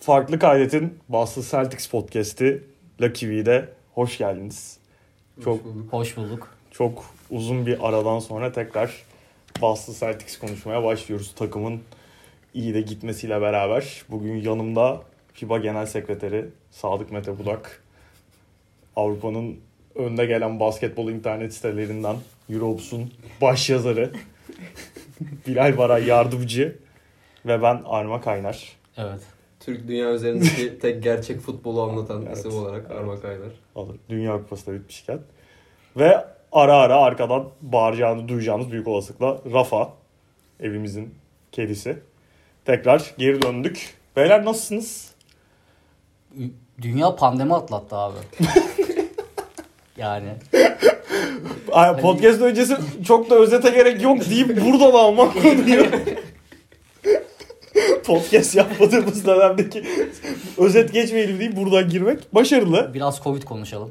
Farklı Kaydet'in Boston Celtics podcast'i Lucky V'de hoş geldiniz. Çok Hoş bulduk. çok uzun bir aradan sonra tekrar Boston Celtics konuşmaya başlıyoruz. Takımın iyi de gitmesiyle beraber. Bugün yanımda FIBA Genel Sekreteri Sadık Mete Budak. Avrupa'nın önde gelen basketbol internet sitelerinden Europes'un baş yazarı Bilal Baray Yardımcı ve ben Arma Kaynar. Evet. Türk dünya üzerindeki tek gerçek futbolu anlatan Evet. isim olarak Arma Kaynar. alır. Dünya Kupası da bitmişken. Ve ara ara arkadan bağıracağını duyacağınız büyük olasılıkla Rafa evimizin kedisi. Tekrar geri döndük. Beyler nasılsınız? Dünya pandemi atlattı abi. yani Podcast öncesi çok da özete gerek yok deyip buradan almak konuyu. Podcast yapmadığımız dönemdeki özet geçmeyelim deyip buradan girmek başarılı. biraz Covid konuşalım.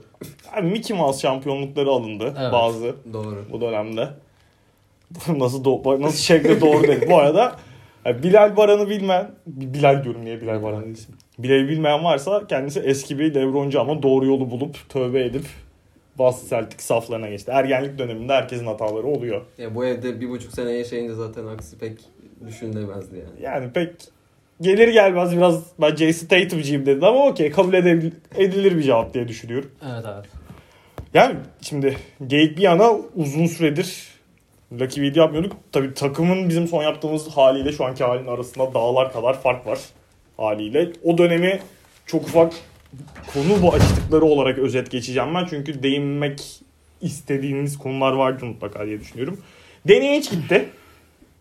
Yani Mickey Mouse şampiyonlukları alındı Evet. bazı. Doğru. bu dönemde. nasıl do- nasıl şekilde doğru dedi. Bu arada yani Bilal Baran'ı bilmeyen, Bilal diyorum niye Bilal Baran değilsin. Bilal'i bilmeyen varsa kendisi eski bir Lebroncu ama doğru yolu bulup tövbe edip Boston Celtics saflarına geçti. Ergenlik döneminde herkesin hataları oluyor. Ya bu evde bir buçuk sene yaşayınca zaten aksi pek düşünülemezdi yani. Yani pek gelir gelmez biraz ben Jason Tatum'cıyım dedi ama okey kabul edilir bir cevap diye düşünüyorum. Evet evet. Yani şimdi geyik bir yana uzun süredir Lucky video yapmıyorduk. Tabii takımın bizim son yaptığımız haliyle şu anki halinin arasında dağlar kadar fark var haliyle. O dönemi çok ufak konu başlıkları olarak özet geçeceğim ben. Çünkü değinmek istediğiniz konular vardır mutlaka diye düşünüyorum. Deneye hiç gitti.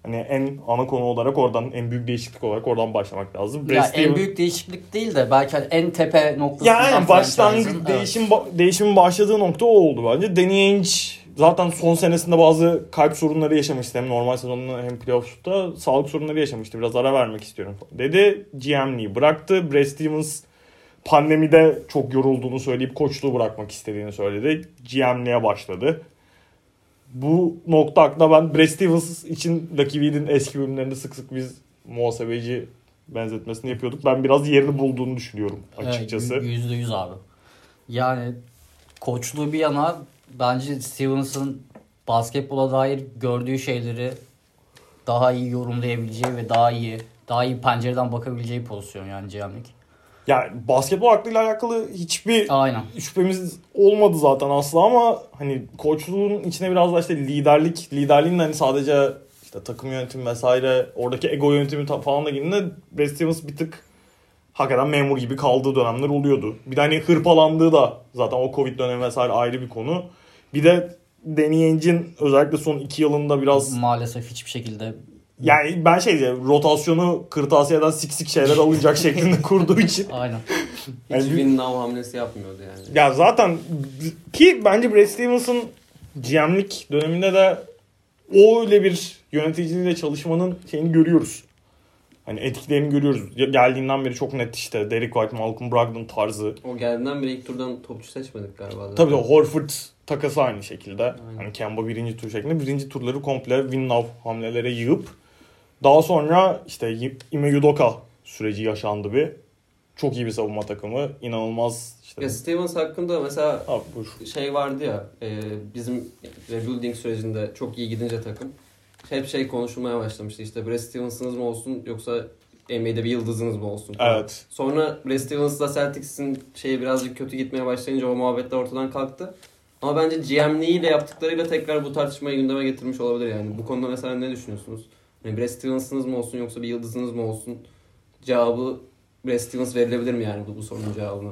Hani en ana konu olarak oradan en büyük değişiklik olarak oradan başlamak lazım. Ya Brad en büyük değişiklik değil de belki hani en tepe noktasından yani başlangıç evet. değişim ba- değişimin başladığı nokta o oldu bence. Danny Ainge zaten son senesinde bazı kalp sorunları yaşamıştı. Hem normal sezonunda hem playoff'ta sağlık sorunları yaşamıştı. Biraz ara vermek istiyorum dedi. GM'liği bıraktı. Brad Stevens pandemide çok yorulduğunu söyleyip koçluğu bırakmak istediğini söyledi. GM'liğe başladı. Bu nokta hakkında ben Brad Stevens için Lucky Weed'in eski bölümlerinde sık sık biz muhasebeci benzetmesini yapıyorduk. Ben biraz yerini bulduğunu düşünüyorum açıkçası. Yüzde yüz abi. Yani koçluğu bir yana bence Stevens'ın basketbola dair gördüğü şeyleri daha iyi yorumlayabileceği ve daha iyi daha iyi pencereden bakabileceği pozisyon yani GM'lik. Yani basketbol aklıyla alakalı hiçbir Aynen. şüphemiz olmadı zaten asla ama hani koçluğun içine biraz da işte liderlik, liderliğin de hani sadece işte takım yönetimi vesaire oradaki ego yönetimi falan da girdiğinde Brad Stevens bir tık hakikaten memur gibi kaldığı dönemler oluyordu. Bir de hani hırpalandığı da zaten o Covid dönemi vesaire ayrı bir konu. Bir de Danny Ainge'in özellikle son iki yılında biraz Maalesef hiçbir şekilde yani ben şey diye rotasyonu kırtasiyeden siksik şeyler alınacak şeklinde kurduğu için aynen. Yani- win now hamlesi yapmıyordu yani. Ya zaten ki bence Brad Stevens'ın GM'lik döneminde de o öyle bir yöneticiyle çalışmanın şeyini görüyoruz. Hani etkilerini görüyoruz. Geldiğinden beri çok net işte Derek White, Malcolm Brogdon tarzı. O geldiğinden beri ilk turdan topçu seçmedik galiba. zaten. Tabii de Horford takası aynı şekilde. Hani Kemba birinci tur şeklinde. Birinci turları komple win now hamlelere yığıp daha sonra işte Ime Udoka süreci yaşandı bir. Çok iyi bir savunma takımı. İnanılmaz işte. Ya Stevens hakkında mesela Abi buyur. şey vardı ya e, bizim rebuilding sürecinde çok iyi gidince takım hep şey konuşulmaya başlamıştı işte Brad Stevens'ınız mı olsun yoksa NBA'de bir yıldızınız mı olsun falan. Evet. Sonra Brad Stevens'la Celtics'in şeyi birazcık kötü gitmeye başlayınca o muhabbetler ortadan kalktı. Ama bence GM'liğiyle yaptıklarıyla tekrar bu tartışmayı gündeme getirmiş olabilir yani. Bu konuda mesela ne düşünüyorsunuz? Yani Brad Stevens'ınız mı olsun yoksa bir yıldızınız mı olsun? Cevabı Brad Stevens verilebilir mi yani bu, bu sorunun cevabına?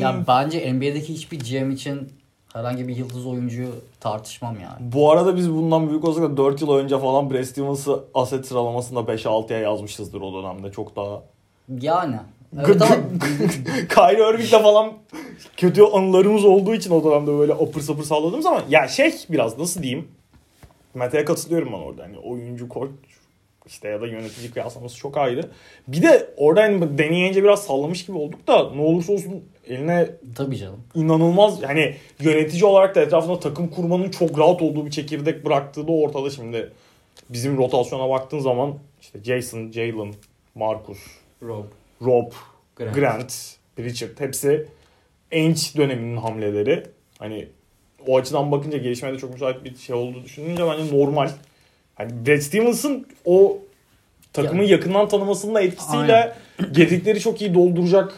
Ya bence NBA'deki hiçbir GM için herhangi bir yıldız oyuncuyu tartışmam yani. Bu arada biz bundan büyük olsak da 4 yıl önce falan Brad Stevens'ı aset sıralamasında 5-6'ya yazmışızdır o dönemde. Çok daha... Yani. Evet ama Kyrie Irving'le falan kötü anılarımız olduğu için o dönemde böyle apır sapır salladığımız ama ya şey biraz nasıl diyeyim Mete'ye katılıyorum ben orada. Hani oyuncu koç işte ya da yönetici kıyaslaması çok ayrı. Bir de orada hani deneyince biraz sallamış gibi olduk da ne olursa olsun eline tabii canım. inanılmaz hani yönetici olarak da etrafında takım kurmanın çok rahat olduğu bir çekirdek bıraktığı da ortada şimdi. Bizim rotasyona baktığın zaman işte Jason, Jalen, Marcus, Rob. Rob, Grant. Grant, Pritchard hepsi Ainge döneminin hamleleri. Hani o açıdan bakınca gelişmeye de çok müsait bir şey olduğu düşününce bence normal. Hani Brad Stevens'ın o takımı yakından tanımasının da etkisiyle gedikleri çok iyi dolduracak.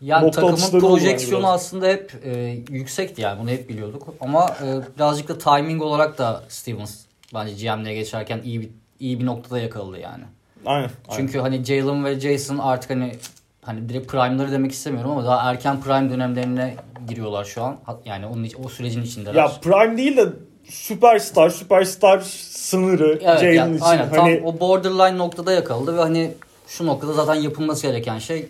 Yani Nokta takımın projeksiyonu aslında hep e, yüksekti yani bunu hep biliyorduk. Ama e, birazcık da timing olarak da Stevens bence GM'lere geçerken iyi bir iyi bir noktada yakaladı yani. Aynen. Çünkü hani Jalen ve Jason artık hani hani direkt prime'ları demek istemiyorum ama daha erken prime dönemlerine giriyorlar şu an. Yani onun o sürecin içindeler. Ya prime değil de süperstar, süperstar sınırı Evet, Jalen yani için. aynen hani tam o borderline noktada yakaladı ve hani şu noktada zaten yapılması gereken şey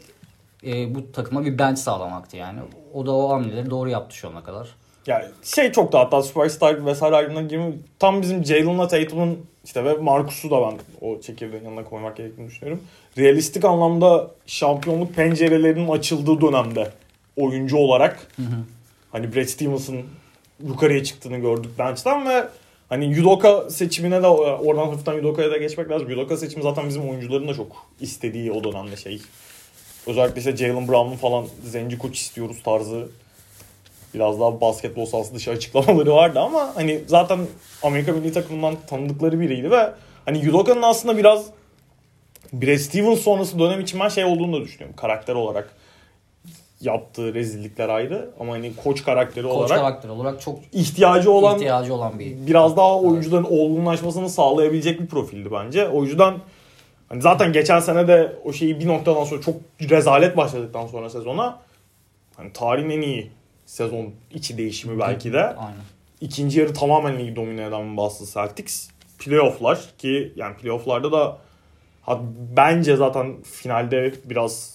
e, bu takıma bir bench sağlamaktı yani. O da o hamleleri doğru yaptı şu ana kadar. yani şey çok da hatta süperstar vesaire ayrımına girme tam bizim Jalen'la Tatum'un işte ve Marcus'u da ben o çekirdeğin yanına koymak gerektiğini düşünüyorum. Realistik anlamda şampiyonluk pencerelerinin açıldığı dönemde oyuncu olarak hani Brad Stevens'ın yukarıya çıktığını gördük bench'ten ve hani Yudoka seçimine de oradan hafiften Yudoka'ya da geçmek lazım. Yudoka seçimi zaten bizim oyuncuların da çok istediği o dönemde şey. Özellikle işte Jalen Brown'un falan zenci koç istiyoruz tarzı biraz daha basketbol sahası dışı açıklamaları vardı ama hani zaten Amerika milli takımından tanıdıkları biriydi ve hani Yudoka'nın aslında biraz Brad Stevens sonrası dönem için ben şey olduğunu da düşünüyorum karakter olarak yaptığı rezillikler ayrı ama hani koç karakteri Koç olarak karakter olarak çok ihtiyacı olan ihtiyacı olan bir biraz daha oyuncuların olgunlaşmasını sağlayabilecek bir profildi bence. O yüzden hani zaten geçen sene de o şeyi bir noktadan sonra çok rezalet başladıktan sonra sezona hani tarihin en iyi sezon içi değişimi belki de. Aynen. İkinci yarı tamamen ligi domine eden Boston Celtics. Playoff'lar ki yani playoff'larda da bence zaten finalde biraz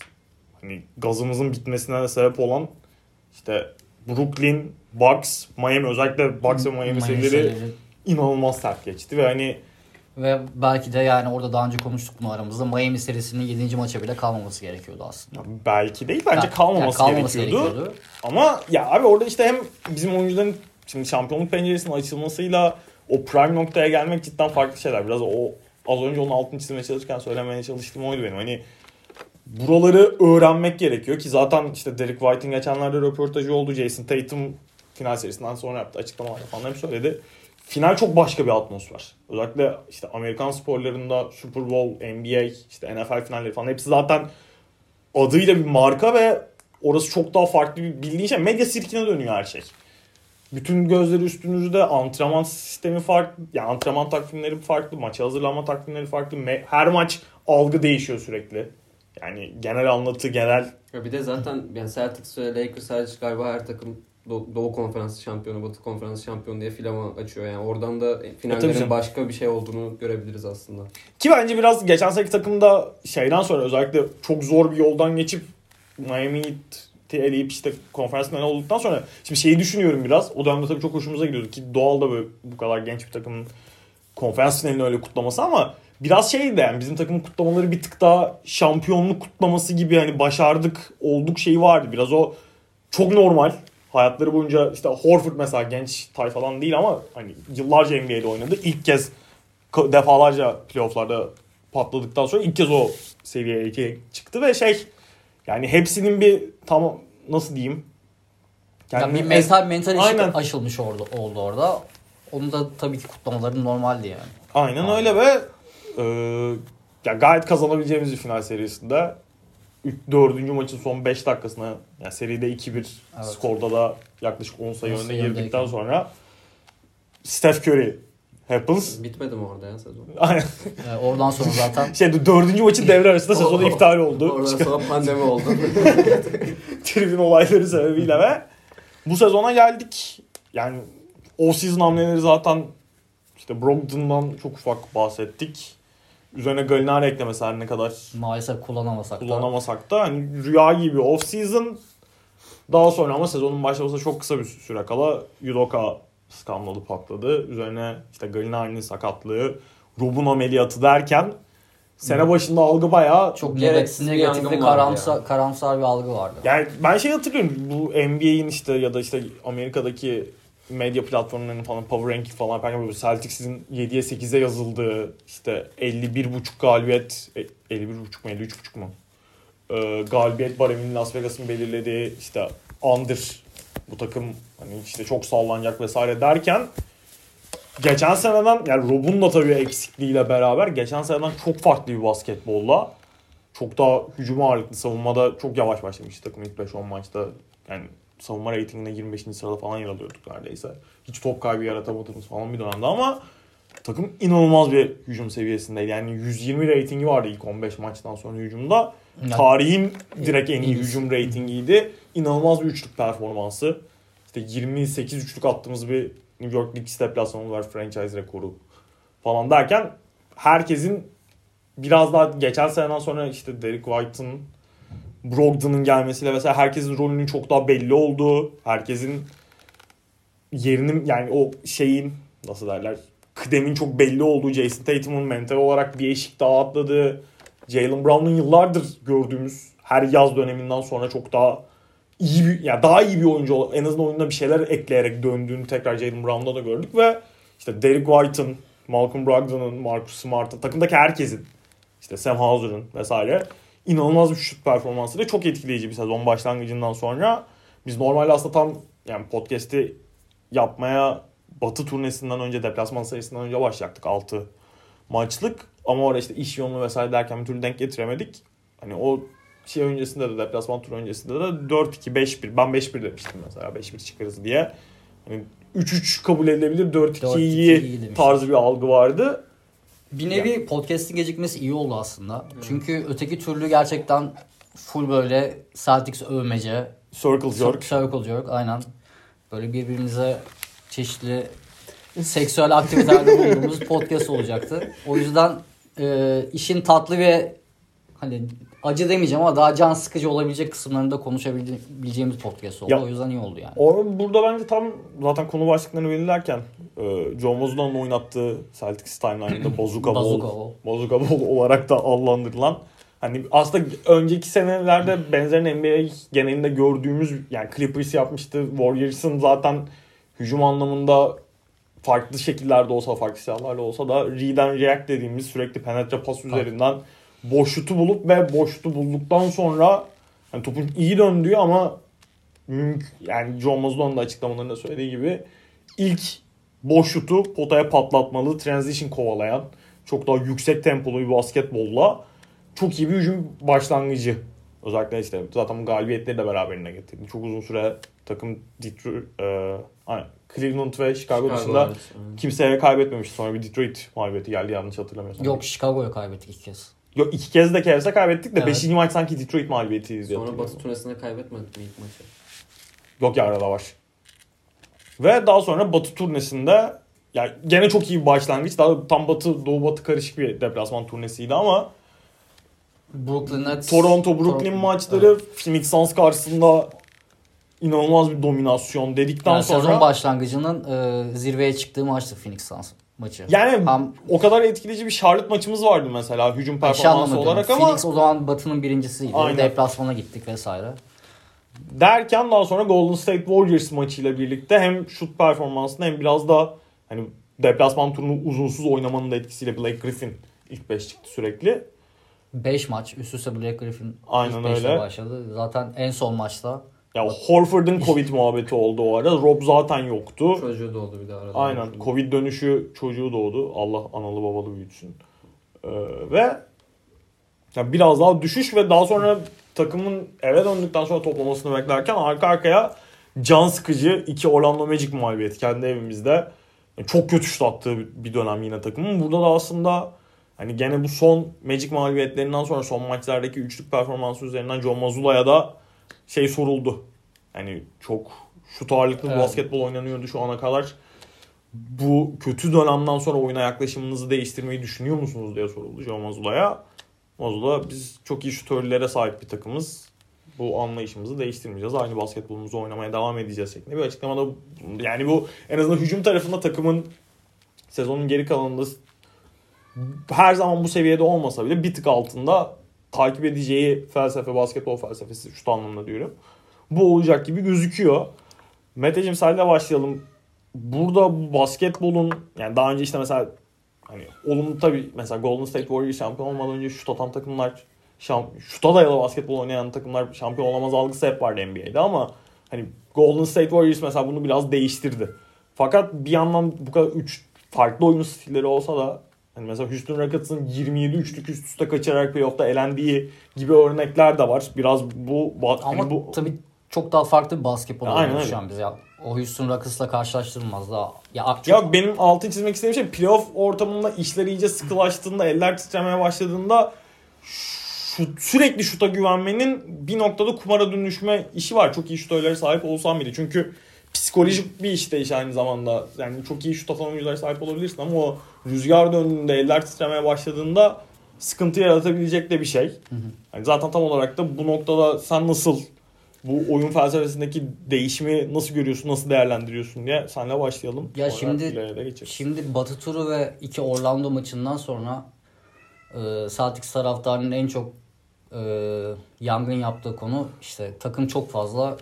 hani gazımızın bitmesine de sebep olan işte Brooklyn, Bucks, Miami özellikle Bucks ve Miami, Miami serileri inanılmaz sert geçti ve hani Ve belki de yani orada daha önce konuştuk mu aramızda Miami serisinin 7. maça bile kalmaması gerekiyordu aslında. belki değil bence Yani- kalmaması, yani kalmaması gerekiyordu. Ama ya abi orada işte hem bizim oyuncuların şimdi şampiyonluk penceresinin açılmasıyla o prime noktaya gelmek cidden farklı şeyler. Biraz o az önce onun altını çizmeye çalışırken söylemeye çalıştığım oydu benim. Hani buraları öğrenmek gerekiyor ki zaten işte Derek White'in geçenlerde röportajı oldu. Jason Tatum final serisinden sonra yaptı açıklamalar falan hep söyledi. Final çok başka bir atmosfer. Özellikle işte Amerikan sporlarında Super Bowl, NBA, işte NFL finalleri falan hepsi zaten adıyla bir marka ve orası çok daha farklı bir bildiğin şey. Medya sirkine dönüyor her şey. Bütün gözleri üstünüzde antrenman sistemi farklı. Yani antrenman takvimleri farklı. Maça hazırlanma takvimleri farklı. Her maç algı değişiyor sürekli. Yani genel anlatı, genel Ya bir de zaten yani Celtics ve Lakers hariç galiba her takım Do- Doğu Konferansı şampiyonu, Batı Konferansı şampiyonu diye filama açıyor. Yani oradan da E, finallerin başka bir şey olduğunu görebiliriz aslında. Ki bence biraz geçen seneki takımda şeyden sonra özellikle çok zor bir yoldan geçip Miami'yi t- eleyip işte konferans finali olduktan sonra şimdi şeyi düşünüyorum biraz. O dönemde tabii çok hoşumuza gidiyordu ki doğal da böyle bu kadar genç bir takımın konferans finalini öyle kutlaması ama biraz şeydi yani bizim takımın kutlamaları bir tık daha şampiyonluk kutlaması gibi hani başardık olduk şeyi vardı. Biraz o çok normal. Hayatları boyunca işte Horford mesela genç tayfadan değil ama hani yıllarca NBA'de oynadı. İlk kez defalarca playofflarda patladıktan sonra ilk kez o seviyeye çıktı ve şey yani hepsinin bir tam nasıl diyeyim Yani bir mental mental Aynen. aşılmış orada, oldu orada. Onu da tabii ki kutlamaları normaldi yani. Aynen öyle ve e, ya gayet kazanabileceğimiz bir final serisinde ilk dördüncü maçın son 5 dakikasına yani seride 2-1 Evet. skorda da yaklaşık 10 sayı 10 önüne girdikten sonra Steph Curry happens. Bitmedi mi orada ya sezon? Aynen. Ee, oradan sonra zaten Şey dördüncü maçın devre arasında sezonu iptal oldu. Oradan sonra pandemi oldu. tribün olayları sebebiyle ve bu sezona geldik. Yani o season hamleleri zaten işte Brogdon'dan çok ufak bahsettik. Üzerine Gallinari eklemesi her ne kadar maalesef kullanamasak da kullanamasak da hani rüya gibi off season daha sonra ama sezonun başlamasına çok kısa bir süre kala Yudoka skandalı patladı. Üzerine işte Gallinari'nin sakatlığı, Rob'un ameliyatı derken sene başında algı bayağı çok Gereksiz negatif, bir karamsar, yani. karamsar bir algı vardı. Yani ben şey hatırlıyorum bu NBA'in işte ya da işte Amerika'daki medya platformlarının falan Power Ranking falan yaparken böyle Celtics'in 7'ye 8'e yazıldığı işte 51.5 galibiyet e, 51.5 mu 53.5 mu? e, galibiyet baremini Las Vegas'ın belirlediği işte under bu takım hani işte çok sallanacak vesaire derken geçen seneden yani Rob'un da tabii eksikliğiyle beraber geçen seneden çok farklı bir basketbolla çok daha hücum ağırlıklı savunmada çok yavaş başlamıştı takım ilk 5-10 maçta yani savunma reytinginde 25. sırada falan yer alıyorduk neredeyse. Hiç top kaybı yaratamadığımız falan bir dönemde ama takım inanılmaz bir hücum seviyesindeydi. Yani 120 reytingi vardı ilk 15 maçtan sonra hücumda. Tarihin direkt en iyi hücum reytingiydi. İnanılmaz bir üçlük performansı. İşte 28 üçlük attığımız bir New York Knicks deplasmanı var franchise rekoru falan derken herkesin biraz daha geçen seneden sonra işte Derek White'ın Brogdon'un gelmesiyle mesela herkesin rolünün çok daha belli olduğu, herkesin yerinin yani o şeyin nasıl derler kıdemin çok belli olduğu Jason Tatum'un mental olarak bir eşik daha atladığı Jalen Brown'un yıllardır gördüğümüz her yaz döneminden sonra çok daha iyi bir, yani daha iyi bir oyuncu en azından oyunda bir şeyler ekleyerek döndüğünü tekrar Jalen Brown'da da gördük ve işte Derek White'ın, Malcolm Brogdon'un, Marcus Smart'ın, takımdaki herkesin işte Sam Hauser'ın vesaire inanılmaz bir şut performansıyla çok etkileyici bir sezon başlangıcından sonra biz normalde aslında tam yani podcast'i yapmaya Batı turnesinden önce deplasman sayısından önce başlayacaktık 6 maçlık ama orada işte iş yoğunluğu vesaire derken bir türlü denk getiremedik. Hani o şey öncesinde de deplasman turu öncesinde de 4-2 5-1 ben 5-1 demiştim mesela 5-1 çıkarız diye. Hani 3-3 kabul edilebilir 4-2 4-2 iyi iyi demiştim. tarzı bir algı vardı. Bir nevi podcast'in gecikmesi iyi oldu aslında. Çünkü öteki türlü gerçekten full böyle Celtics övmece. Circle jerk. Circle jerk aynen. Böyle birbirimize çeşitli seksüel aktivitelerde bulunduğumuz podcast olacaktı. O yüzden e, işin tatlı ve hani acı demeyeceğim ama daha can sıkıcı olabilecek kısımlarında konuşabileceğimiz podcast oldu. Ya- o yüzden iyi oldu yani. O, burada bence tam zaten konu başlıklarını belirlerken e, Joe Mazzulla'nın oynattığı Celtics timeline'ında Bazooka Ball. Bazooka Ball olarak da adlandırılan hani aslında önceki senelerde benzerini NBA genelinde gördüğümüz yani Clippers yapmıştı. Warriors'ın zaten hücum anlamında farklı şekillerde olsa farklı silahlarla olsa da read and react dediğimiz sürekli penetre pas üzerinden boş şutu bulup ve boş şutu bulduktan sonra hani topun iyi döndüğü ama yani John Mazzulla'nın da açıklamalarında söylediği gibi ilk boş şutu potaya patlatmalı, transition kovalayan, çok daha yüksek tempolu bir basketbolla çok iyi bir hücum başlangıcı. Özellikle işte zaten bu galibiyetleri de beraberine getirdi. Çok uzun süre takım Detroit, e, aynen, Cleveland ve Chicago, Chicago, dışında kimseye kaybetmemişti. Sonra bir Detroit mağlubiyeti geldi yanlış hatırlamıyorsam. Yok Chicago'ya kaybettik ilk kez. Yok iki kez de Cavs'e kaybettik de Evet. 5. maç sanki Detroit mağlubiyetiydi diye Sonra. Batı turnesinde kaybetmedik mi ilk maçı? Yok ya arada var. Ve daha sonra Batı turnesinde yani gene çok iyi bir başlangıç. Daha tam Batı Doğu Batı karışık bir deplasman turnesiydi ama Brooklyn Nets. Toronto Brooklyn Toronto- maçları Evet. Phoenix Suns karşısında inanılmaz bir dominasyon dedikten Yani sonra sezon başlangıcının e, zirveye çıktığı maçtı Phoenix Suns maçı. yani Hem o kadar etkileyici bir Charlotte maçımız vardı mesela hücum performansı olarak ama Phoenix o zaman Batı'nın birincisiydi. Aynen. Deplasmana gittik vesaire. derken daha sonra Golden State Warriors maçıyla birlikte hem şut performansında hem biraz da hani deplasman turunu uzunsuz oynamanın da etkisiyle Blake Griffin ilk 5 çıktı sürekli. 5 maç üst üste Blake Griffin Aynen ilk beşle öyle. başladı. Zaten en son maçta Ya Horford'un Covid muhabbeti oldu o arada. Rob zaten yoktu. Çocuğu da oldu bir de arada. Aynen. Covid dönüşü çocuğu doğdu. Allah analı babalı büyütsün. Ee, ve ya biraz daha düşüş ve daha sonra takımın eve döndükten sonra toplamasını beklerken arka arkaya can sıkıcı iki Orlando Magic mağlubiyeti kendi evimizde. Yani çok kötü şut attığı bir dönem yine takımın. Burada da aslında hani gene bu son Magic mağlubiyetlerinden sonra son maçlardaki üçlük performansı üzerinden John Mazzulla'ya da şey soruldu. Hani çok şut ağırlıklı Evet. basketbol oynanıyordu şu ana kadar. Bu kötü dönemden sonra oyuna yaklaşımınızı değiştirmeyi düşünüyor musunuz diye soruldu John Mazzulla'ya. Mazzulla biz çok iyi şutörlere sahip bir takımız. Bu anlayışımızı değiştirmeyeceğiz. Aynı basketbolumuzu oynamaya devam edeceğiz şeklinde bir açıklamada yani bu en azından hücum tarafında takımın sezonun geri kalanında her zaman bu seviyede olmasa bile bir tık altında takip edeceği felsefe, basketbol felsefesi şut anlamında diyorum. Bu olacak gibi gözüküyor. Meteciğim senle başlayalım. Burada bu basketbolun yani daha önce işte mesela hani olumlu tabii mesela Golden State Warriors şampiyon olmadan önce şut atan takımlar şam, şuta dayalı basketbol oynayan takımlar şampiyon olamaz algısı hep vardı NBA'de ama hani Golden State Warriors mesela bunu biraz değiştirdi. Fakat bir yandan bu kadar 3 farklı oyun stilleri olsa da hani mesela Houston Rockets'ın 27 üçlük üst üste kaçırarak playoff'ta elendiği gibi örnekler de var. Biraz bu Ama hani bu tabii çok daha farklı bir basketbol oynuyoruz şu an biz ya. O Houston Rockets'la karşılaştırılmaz daha. Ya, çok- Ya benim altın çizmek istediğim şey playoff ortamında işler iyice sıkılaştığında, eller titremeye başladığında şu, sürekli şuta güvenmenin bir noktada kumara dönüşme işi var. Çok iyi şutörlere sahip olsam bile. Çünkü psikolojik bir iş de iş aynı zamanda. Yani çok iyi şut atan oyunculara sahip olabilirsin ama o rüzgar döndüğünde, eller titremeye başladığında sıkıntı yaratabilecek de bir şey. Yani zaten tam olarak da bu noktada sen nasıl bu oyun felsefesindeki değişimi nasıl görüyorsun, nasıl değerlendiriyorsun diye senle başlayalım. Ya Sonra şimdi-. Şimdi Batı turu ve iki Orlando maçından sonra e, Celtics taraftarının en çok e, yangın yaptığı konu işte takım çok fazla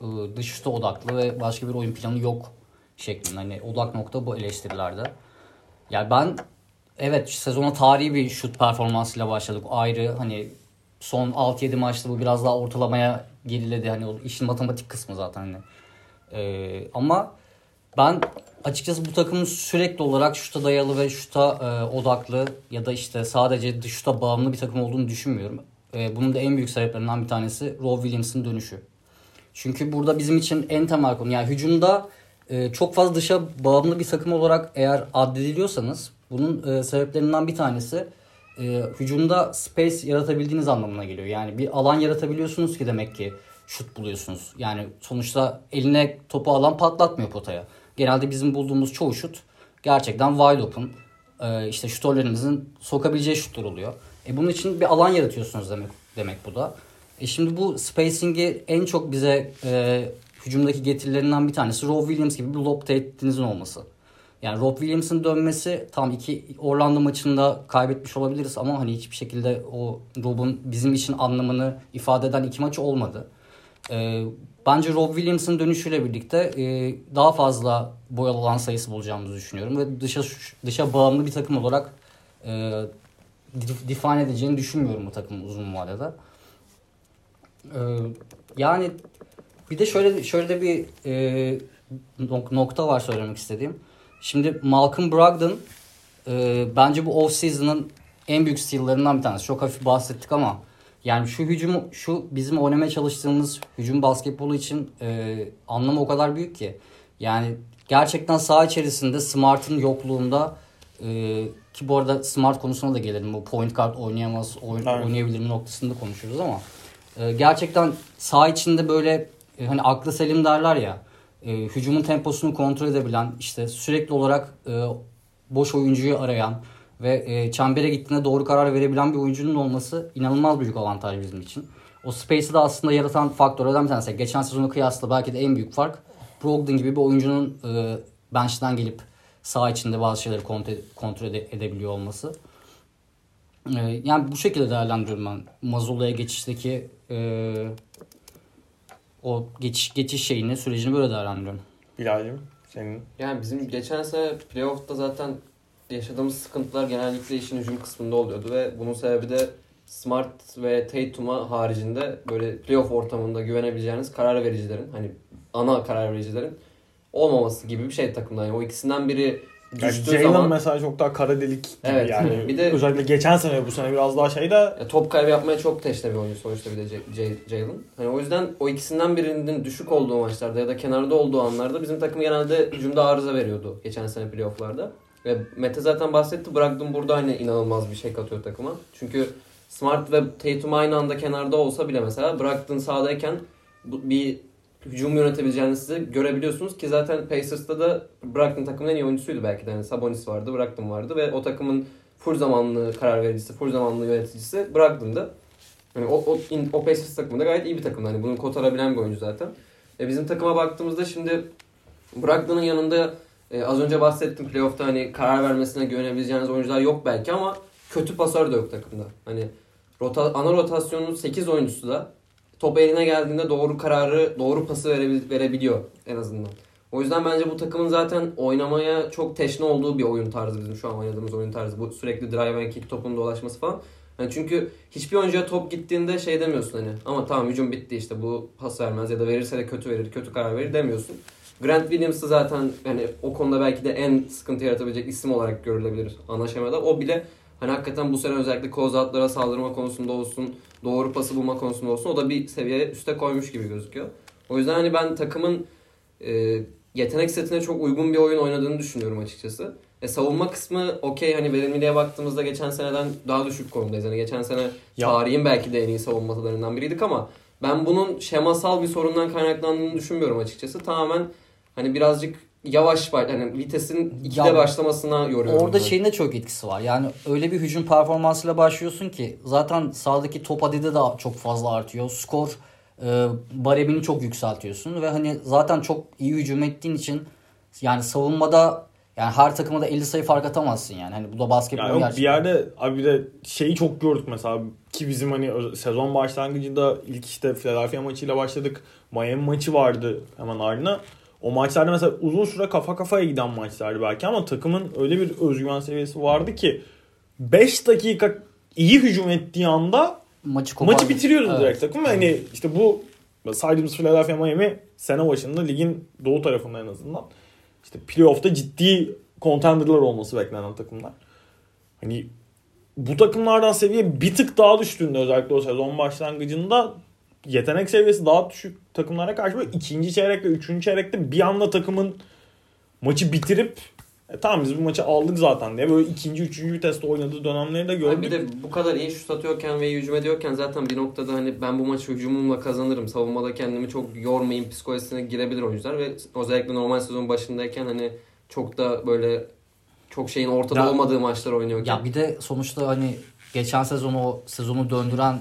e, dış şuta odaklı ve başka bir oyun planı yok şeklinde. Hani odak nokta bu eleştirilerde. Yani ben evet sezona tarihi bir şut performansıyla başladık. Ayrı hani son 6-7 maçta bu biraz daha ortalamaya geriledi. Hani o işin matematik kısmı zaten hani. E, ama ben açıkçası bu takımın sürekli olarak şuta dayalı ve şuta e, odaklı ya da işte sadece şuta bağımlı bir takım olduğunu düşünmüyorum. E, bunun da en büyük sebeplerinden bir tanesi Rob Williams'ın dönüşü. Çünkü burada bizim için en temel konu yani hücumda e, çok fazla dışa bağımlı bir takım olarak eğer addediliyorsanız bunun e, sebeplerinden bir tanesi e, hücumda space yaratabildiğiniz anlamına geliyor. Yani bir alan yaratabiliyorsunuz ki demek ki şut buluyorsunuz. Yani sonuçta eline topu alan patlatmıyor potaya. Genelde bizim bulduğumuz çoğu şut gerçekten wide open. E, işte şutörlerimizin sokabileceği şutlar oluyor. E bunun için bir alan yaratıyorsunuz demek demek bu da. E şimdi bu spacing'i en çok bize e, hücumdaki getirilerinden bir tanesi Rob Williams gibi bir lob tehditinizin olması. Yani Rob Williams'ın dönmesi tam iki Orlando maçında kaybetmiş olabiliriz ama hani hiçbir şekilde o Rob'un bizim için anlamını ifade eden iki maç olmadı. Ee, bence Rob Williams'ın dönüşüyle birlikte e, daha fazla boyalı alan sayısı bulacağımızı düşünüyorum ve dışa dışa bağımlı bir takım olarak e, def- define edeceğini düşünmüyorum bu takımın uzun vadede. Ee, yani bir de şöyle şöyle de bir e, nok- nokta var söylemek istediğim. Şimdi Malcolm Brogdon e, bence bu off season'ın en büyük steal'larından bir tanesi. Çok hafif bahsettik ama yani şu hücumu şu bizim oynamaya çalıştığımız hücum basketbolu için e, anlamı o kadar büyük ki. Yani gerçekten saha içerisinde Smart'ın yokluğunda e, ki bu arada Smart konusuna da gelelim. Bu point guard oynayamaz, oyn- oynayabilir mi noktasında konuşuyoruz ama e, gerçekten saha içinde böyle e, hani aklı selim derler ya e, hücumun temposunu kontrol edebilen işte sürekli olarak e, boş oyuncuyu arayan ve e, çembere gittiğinde doğru karar verebilen bir oyuncunun olması inanılmaz büyük avantaj bizim için. O space'i de aslında yaratan faktörlerden bir tanesi. Geçen sezona kıyasla belki de en büyük fark Brogdon gibi bir oyuncunun e, bench'ten gelip saha içinde bazı şeyleri kontrol, kontrol ede- edebiliyor olması. E, yani bu şekilde değerlendiriyorum ben Mazula'ya geçişteki e, o geçiş, geçiş şeyini, sürecini böyle değerlendiriyorum. Bilal'cim senin Yani bizim geçen sene playoff'ta zaten yaşadığımız sıkıntılar genellikle işin hücum kısmında oluyordu ve bunun sebebi de Smart ve Tatum'a haricinde böyle playoff ortamında güvenebileceğiniz karar vericilerin hani ana karar vericilerin olmaması gibi bir şey takımda. Yani o ikisinden biri düştüğü Jalen zaman mesela çok daha kara delik gibi Evet. yani. Bir de- özellikle geçen sene bu sene biraz daha şey de Ya top kaybı yapmaya çok teşne bir oyuncu sonuçta bir de Jalen. Hani o yüzden o ikisinden birinin düşük olduğu maçlarda ya da kenarda olduğu anlarda bizim takım genelde hücumda arıza veriyordu geçen sene playofflarda. Ve Mete zaten bahsetti. Brogdon burada aynı inanılmaz bir şey katıyor takıma. Çünkü Smart ve Tatum aynı anda kenarda olsa bile mesela sahadayken bu- bir hücum yönetebileceğini size görebiliyorsunuz ki zaten Pacers'ta da Brogdon takımın en iyi oyuncusuydu belki de. Yani Sabonis vardı, Brogdon vardı ve o takımın full zamanlı karar vericisi, full zamanlı yöneticisi Brogdon'dı. Yani o, o, in- o Pacers takımında gayet iyi bir takım. Hani bunu kotarabilen bir oyuncu zaten. E bizim takıma baktığımızda şimdi Brogdon'un yanında e, az önce bahsettim playoff'ta hani karar vermesine güvenebileceğiniz oyuncular yok belki ama kötü pasör de yok takımda. Hani rota, ana rotasyonun 8 oyuncusu da top eline geldiğinde doğru kararı, doğru pası verebil, verebiliyor en azından. O yüzden bence bu takımın zaten oynamaya çok teşne olduğu bir oyun tarzı bizim şu an oynadığımız oyun tarzı. Bu sürekli drive and kick topun dolaşması falan. Yani çünkü hiçbir oyuncuya top gittiğinde şey demiyorsun hani ama tamam hücum bitti işte bu pas vermez ya da verirse de kötü verir, kötü karar verir demiyorsun. Grant Williams'ı zaten hani o konuda belki de en sıkıntı yaratabilecek isim olarak görülebilir ana şemada. O bile hani hakikaten bu sene özellikle closeout'lara saldırma konusunda olsun, doğru pası bulma konusunda olsun o da bir seviye üste koymuş gibi gözüküyor. O yüzden hani ben takımın e, yetenek setine çok uygun bir oyun oynadığını düşünüyorum açıkçası. E, savunma kısmı okey hani verimliliğe baktığımızda geçen seneden daha düşük konumdayız. Hani geçen sene Ya- tarihin belki de en iyi savunmalarından biriydik ama ben bunun şemasal bir sorundan kaynaklandığını düşünmüyorum açıkçası. Tamamen hani birazcık yavaş baş, hani vitesin ikide Ya- başlamasına yoruyorum. Orada ben. şeyin de çok etkisi var. Yani öyle bir hücum performansıyla başlıyorsun ki zaten sahadaki top adedi de çok fazla artıyor. Skor e, baremini çok yükseltiyorsun ve hani zaten çok iyi hücum ettiğin için yani savunmada yani her takıma da 50 sayı fark atamazsın yani. Hani bu da basketbol Ya yok bir gerçekten. yerde abi bir de şeyi çok gördük mesela ki bizim hani sezon başlangıcında ilk işte Philadelphia maçıyla başladık. Miami maçı vardı hemen ardına. O maçlarda mesela uzun süre kafa kafaya giden maçlardı belki ama takımın öyle bir özgüven seviyesi vardı ki 5 dakika iyi hücum ettiği anda maçı kopardı. maçı bitiriyordu Evet. direkt takım ve hani işte bu saydığımız Philadelphia Miami sene başında ligin doğu tarafında en azından işte playoff'ta ciddi contender'lar olması beklenen takımlar. Hani bu takımlardan seviye bir tık daha düştüğünde özellikle o sezon başlangıcında yetenek seviyesi daha düşük takımlara karşı böyle ikinci çeyrek ve üçüncü çeyrekte bir anda takımın maçı bitirip e, tamam biz bu maçı aldık zaten diye böyle ikinci, üçüncü viteste oynadığı dönemleri de gördük. bir de bu kadar iyi şut atıyorken ve iyi hücum ediyorken zaten bir noktada hani ben bu maçı hücumumla kazanırım. Savunmada kendimi çok yormayayım psikolojisine girebilir oyuncular ve özellikle normal sezon başındayken hani çok da böyle çok şeyin ortada Ya- olmadığı maçlar oynuyorken. Ya bir de sonuçta hani geçen sezon o sezonu döndüren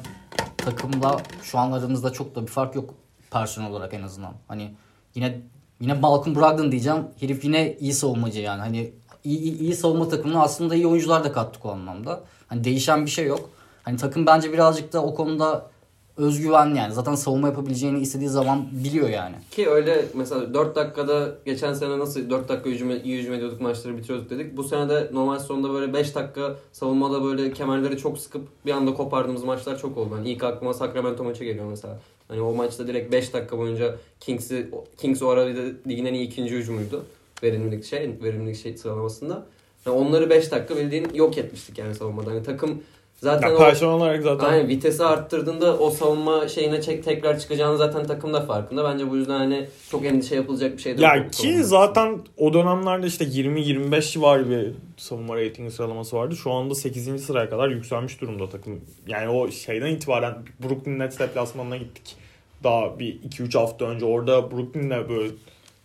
takımla şu an aramızda çok da bir fark yok personel olarak en azından. Hani yine yine Malcolm Brogdon diyeceğim. Herif yine iyi savunmacı yani. Hani iyi, iyi, iyi savunma takımına aslında iyi oyuncular da kattık o anlamda. Hani değişen bir şey yok. Hani takım bence birazcık da o konuda özgüven yani. Zaten savunma yapabileceğini istediği zaman biliyor yani. Ki öyle mesela 4 dakikada geçen sene nasıl 4 dakika hücum, iyi hücum ediyorduk maçları bitiriyorduk dedik. Bu sene de normal sonunda böyle 5 dakika savunmada böyle kemerleri çok sıkıp bir anda kopardığımız maçlar çok oldu. Yani ilk aklıma Sacramento maçı geliyor mesela. Hani o maçta direkt 5 dakika boyunca Kings'i Kings o ara de ligin en iyi ikinci hücumuydu. Verimlilik şey, verimlilik şey sıralamasında. Yani onları 5 dakika bildiğin yok etmiştik yani savunmada. Hani takım zaten Ya o olarak zaten Aynen vitesi arttırdığında o savunma şeyine çek, tekrar çıkacağını zaten takım da farkında. Bence bu yüzden hani çok endişe yapılacak bir şey değil. Ya ki zaten o dönemlerde işte 20-25 civarı bir savunma reytingi sıralaması vardı. Şu anda 8. sıraya kadar yükselmiş durumda takım. Yani o şeyden itibaren Brooklyn Nets deplasmanına gittik. Daha bir 2-3 hafta önce orada Brooklyn'le böyle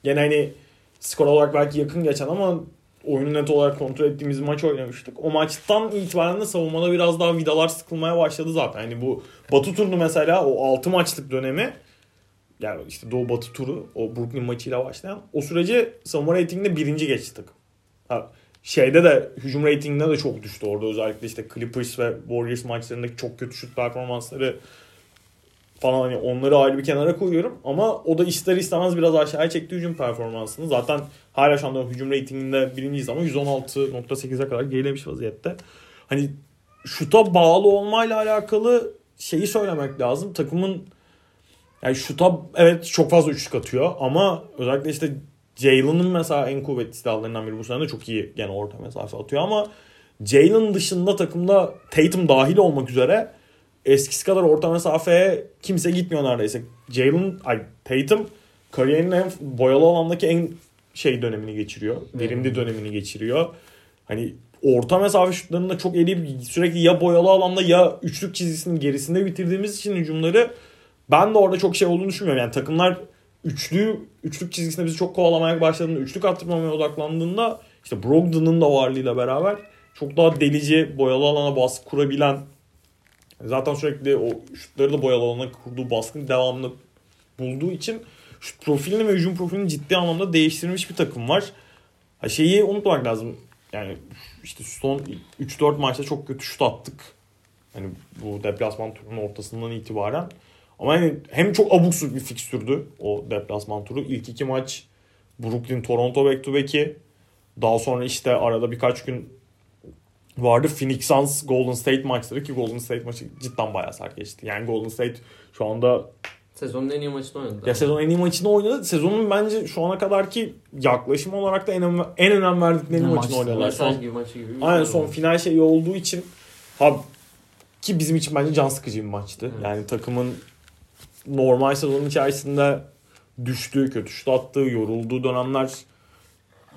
gene hani skor olarak belki yakın geçen ama oyunu net olarak kontrol ettiğimiz maç oynamıştık. O maçtan itibaren de savunmada biraz daha vidalar sıkılmaya başladı zaten. Hani bu Batı turnu mesela o 6 maçlık dönemi yani işte Doğu Batı turu o Brooklyn maçıyla başlayan o süreci savunma reytinginde birinci geçti takım. Ha, şeyde de hücum reytinginde de çok düştü orada özellikle işte Clippers ve Warriors maçlarındaki çok kötü şut performansları falan hani onları ayrı bir kenara koyuyorum ama o da ister istemez biraz aşağıya çekti hücum performansını. Zaten hala şu anda hücum reytinginde birinciyiz ama 116.8'e kadar gerilemiş vaziyette. Hani şuta bağlı olmayla alakalı şeyi söylemek lazım. Takımın yani şuta evet çok fazla üçlük atıyor ama özellikle işte Jalen'ın mesela en kuvvetli silahlarından biri bu sene de çok iyi gene orta mesafe atıyor ama Jalen dışında takımda Tatum dahil olmak üzere eskisi kadar orta mesafeye kimse gitmiyor neredeyse. Jalen, ay Tatum kariyerinin en boyalı alandaki en şey dönemini geçiriyor. Verimli dönemini geçiriyor. Hani orta mesafe şutlarında çok eleyip sürekli ya boyalı alanda ya üçlük çizgisinin gerisinde bitirdiğimiz için hücumları ben de orada çok şey olduğunu düşünmüyorum. Yani takımlar üçlü üçlük çizgisinde bizi çok kovalamaya başladığında, üçlük attırmamaya odaklandığında işte Brogdon'un da varlığıyla beraber çok daha delici, boyalı alana baskı kurabilen zaten sürekli o şutları da boyalı alana kurduğu baskının devamını bulduğu için şut profilini ve hücum profilini ciddi anlamda değiştirmiş bir takım var. Ha şeyi unutmamak lazım. Yani işte son 3-4 maçta çok kötü şut attık. Hani bu deplasman turunun ortasından itibaren. Ama hani hem çok abuk subuk bir fikstürdü o deplasman turu. İlk iki maç Brooklyn, Toronto back to back'i. Daha sonra işte arada birkaç gün vardı. Phoenix Suns Golden State maçları ki Golden State maçı cidden bayağı sert geçti. Yani Golden State şu anda Sezonun en iyi maçını oynadı. ya sezonun en iyi maçını oynadı. Sezonun bence şu ana kadarki yaklaşım olarak da en, önem, en önem verdikleri maçını maçtı? Mesaj Son, gibi maçı gibi. aynen son final şeyi olduğu için ha, ki bizim için bence can sıkıcı bir maçtı. Evet. Yani takımın normal sezonun içerisinde düştüğü, kötü şut attığı, yorulduğu dönemler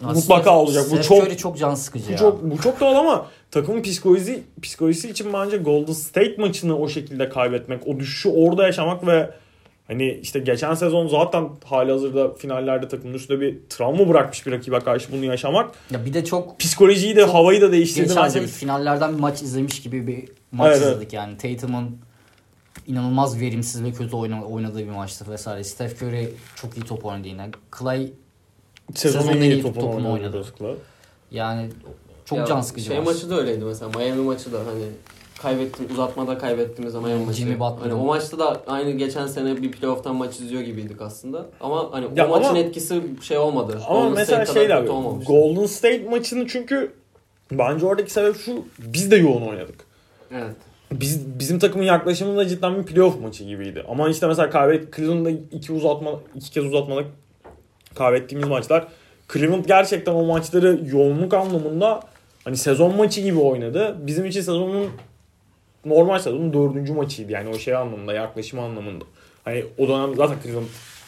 Mutlaka olacak. Bu Steph çok- Curry çok can sıkıcı Bu ya. çok bu çok doğal ama takımın psikolojisi psikolojisi için bence Golden State maçını o şekilde kaybetmek, o düşüşü orada yaşamak ve hani işte geçen sezon zaten hali hazırda finallerde takımın üstünde bir travma bırakmış bir rakibe karşı bunu yaşamak Ya bir de çok psikolojiyi de havayı da değiştirdi geçen bence. sene finallerden bir maç izlemiş gibi bir maç Evet, izledik yani. Tatum'un inanılmaz verimsiz ve kötü oyna- oynadığı bir maçtı vesaire. Steph Curry çok iyi top oynadı yine. Clay Sezonun sezonun en iyi iyi topunu topunu oynadı. oynadı. Yani çok Ya can sıkıcı Şey maç. maçı da öyleydi mesela. Miami maçı da hani kaybettim uzatmada kaybettiğimiz zaman Miami maçı. Jimmy Butler'ın. Hani o maçta da aynı geçen sene bir playoff'tan maç izliyor gibiydik aslında. Ama hani Ya o maçın ama- etkisi şey olmadı. Ama Golden mesela State şey kadar abi. Golden State maçını çünkü bence oradaki sebep şu biz de yoğun oynadık. Evet. Biz, bizim takımın yaklaşımı da cidden bir playoff maçı gibiydi. Ama işte mesela kaybet Cleveland'da iki uzatma iki kez uzatmalık kaybettiğimiz maçlar. Cleveland gerçekten o maçları yoğunluk anlamında hani sezon maçı gibi oynadı. Bizim için sezonun normal sezonun dördüncü maçıydı. Yani o şey anlamında yaklaşım anlamında. Hani o dönem zaten Cleveland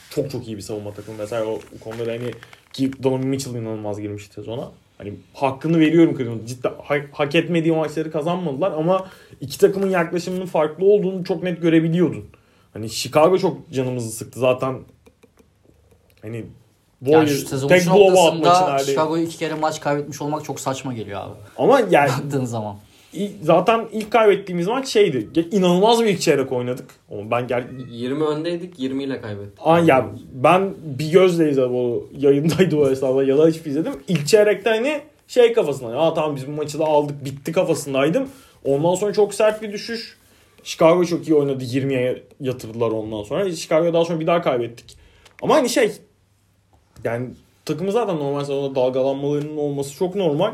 çok çok iyi bir savunma takımı. Mesela o, konuda da hani ki Donovan Mitchell inanılmaz girmişti sezona. Hani hakkını veriyorum Cleveland. Cidden ha- hak etmediği maçları kazanmadılar ama iki takımın yaklaşımının farklı olduğunu çok net görebiliyordun. Hani Chicago çok canımızı sıktı zaten. Hani Yani şu sezonun tek şu noktasında neredeyse. Chicago'yu iki kere maç kaybetmiş olmak çok saçma geliyor abi. Ama yani Baktığın zaman. Zaten ilk kaybettiğimiz maç şeydi. İnanılmaz bir ilk çeyrek oynadık. Ama ben gel 20 öndeydik 20 ile kaybettik. Aa, ya ben bir gözle izledim o yayındaydı o esnada ya da hiç izledim. İlk çeyrekte hani şey kafasında. Aa tamam biz bu maçı da aldık bitti kafasındaydım. Ondan sonra çok sert bir düşüş. Chicago çok iyi oynadı. 20'ye yatırdılar ondan sonra. Chicago'ya daha sonra bir daha kaybettik. Ama hani şey yani takımı zaten normal sezonda dalgalanmalarının olması çok normal.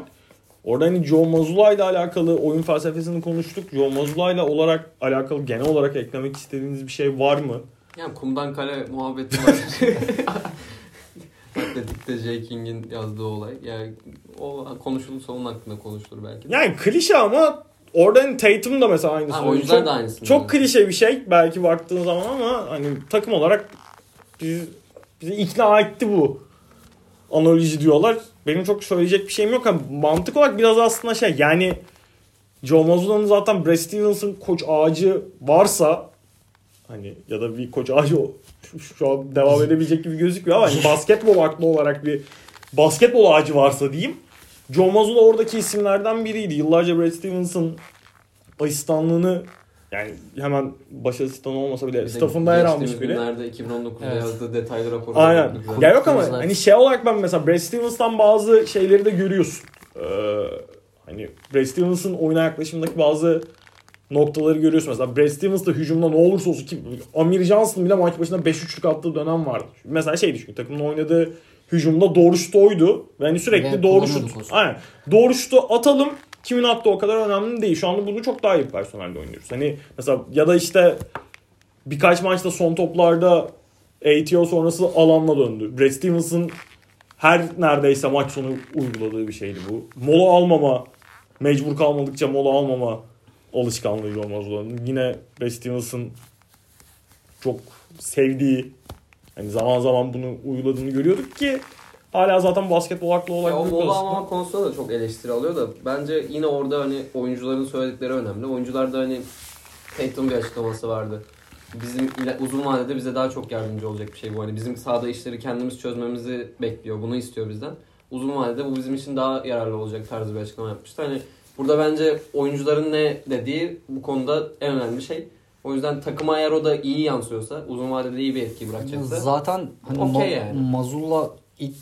Orada hani Joe Mazzulla ile alakalı oyun felsefesini konuştuk. Joe Mazzulla ile olarak alakalı genel olarak eklemek istediğiniz bir şey var mı? Yani kumdan kale muhabbeti var. Atletik'te J. King'in yazdığı olay. Yani o konuşulursa onun hakkında konuşulur belki. Yani klişe ama orada hani Tatum da mesela aynısı. Ha, oyuncular çok, da aynısını. çok klişe bir şey belki baktığın zaman ama hani takım olarak biz, bizi ikna etti bu analoji diyorlar. Benim çok söyleyecek bir şeyim yok ama mantık olarak biraz aslında şey yani Joe Mazzulla'nın zaten Brad Stevens'ın koç ağacı varsa hani ya da bir koç ağacı o- şu, şu an devam edebilecek gibi gözükmüyor ama hani basketbol aklı olarak bir basketbol ağacı varsa diyeyim. Joe Mazzulla oradaki isimlerden biriydi. Yıllarca Brad Stevens'ın asistanlığını yani hemen baş asistan olmasa bile staffında yer almış biri. günlerde 2019'da Evet. yazdığı detaylı raporu. Aynen. Ya yok ama hani şey olarak ben mesela Brad Stevens'tan bazı şeyleri de görüyorsun. Ee, hani Brad Stevens'ın oyuna yaklaşımındaki bazı noktaları görüyorsun. Mesela Brad Stevens da hücumda ne olursa olsun ki Amir Johnson bile maç başına 5 üçlük attığı dönem vardı. Mesela şey düşün takımın oynadığı hücumda doğru şut oydu. Ve hani sürekli Ve doğru şut. Aynen. Doğru şutu atalım. Kimin attığı o kadar önemli değil. Şu anda bunu çok daha iyi bir personelde oynuyoruz. Hani mesela ya da işte birkaç maçta son toplarda ATO sonrası alanla döndü. Brad Stevens'ın her neredeyse maç sonu uyguladığı bir şeydi bu. Mola almama, mecbur kalmadıkça mola almama alışkanlığı olmaz olan. Yine Brad Stevens'ın çok sevdiği, hani zaman zaman bunu uyguladığını görüyorduk ki hala zaten basketbol aklı Ya olarak o büyük olasılıkla- almama konusunda da çok eleştiri alıyor da bence yine orada hani oyuncuların söyledikleri önemli. Oyuncularda hani Tatum bir açıklaması vardı. Bizim uzun vadede bize daha çok yardımcı olacak bir şey bu. Hani bizim sahada işleri kendimiz çözmemizi bekliyor. Bunu istiyor bizden. Uzun vadede bu bizim için daha yararlı olacak tarzı bir açıklama yapmıştı. Hani burada bence oyuncuların ne dediği bu konuda en önemli şey. O yüzden takıma eğer o da iyi yansıyorsa, uzun vadede iyi bir etki bırakacaksa Zaten hani Okey Ma- yani. Mazzulla ilk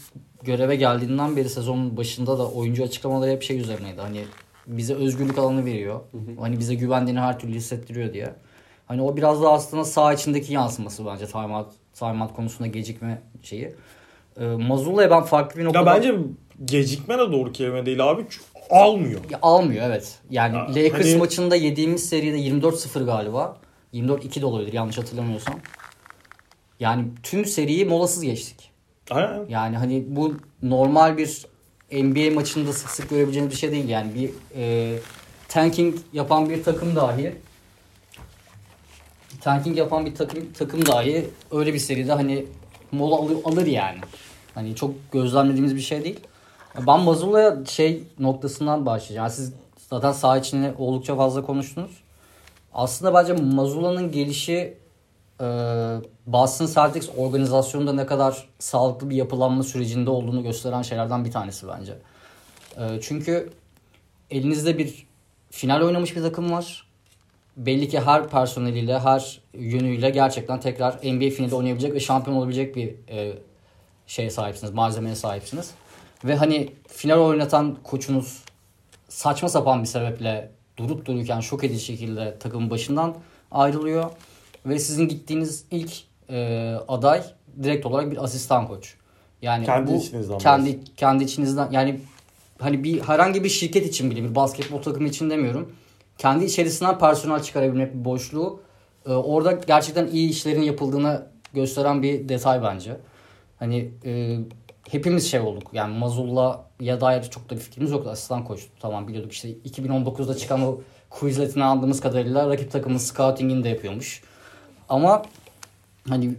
göreve geldiğinden beri sezonun başında da oyuncu açıklamaları hep şey üzerineydi. Hani bize özgürlük alanı veriyor. hı. Hani bize güvendiğini her türlü hissettiriyor diye. Hani o biraz da aslında saha içindeki yansıması bence timeout, timeout konusunda gecikme şeyi. Ee, Mazzulla'ya ben farklı bir noktada... Ya bence gecikme de doğru kelime değil abi. Almıyor. Ya, almıyor evet. Yani Ya, Lakers hani- maçında yediğimiz seride 24-0 galiba. 24-2 de olabilir yanlış hatırlamıyorsam. Yani tüm seriyi molasız geçtik. Aynen. Yani hani bu normal bir NBA maçında sık sık görebileceğiniz bir şey değil. Yani bir e, tanking yapan bir takım dahi tanking yapan bir takım takım dahi öyle bir seride hani mola alır, alır yani. Hani çok gözlemlediğimiz bir şey değil. Ben Mazula'ya şey noktasından başlayacağım. Siz zaten saha içinde oldukça fazla konuştunuz. Aslında bence Mazula'nın gelişi e, Boston Celtics organizasyonunda ne kadar sağlıklı bir yapılanma sürecinde olduğunu gösteren şeylerden bir tanesi bence. E, çünkü elinizde bir final oynamış bir takım var. Belli ki her personeliyle, her yönüyle gerçekten tekrar NBA finali oynayabilecek ve şampiyon olabilecek bir e, şeye sahipsiniz, malzemeye sahipsiniz. Ve hani final oynatan koçunuz saçma sapan bir sebeple durup dururken şok edici şekilde takımın başından ayrılıyor. Ve sizin gittiğiniz ilk e, aday direkt olarak bir asistan koç. Yani Kendi bu içinizden kendi kendi içinizden yani hani bir herhangi bir şirket için bile bir basketbol takımı için demiyorum. Kendi içerisinden personel çıkarabilmek bir boşluğu e, orada gerçekten iyi işlerin yapıldığını gösteren bir detay bence. Hani e, hepimiz şey olduk. Yani Mazul'la ya dair çok da bir fikrimiz yoktu. Asistan koçtu. Tamam biliyorduk işte 2019'da çıkan o Quizlet'ini andığımız kadarıyla rakip takımın scouting'ini de yapıyormuş. Ama hani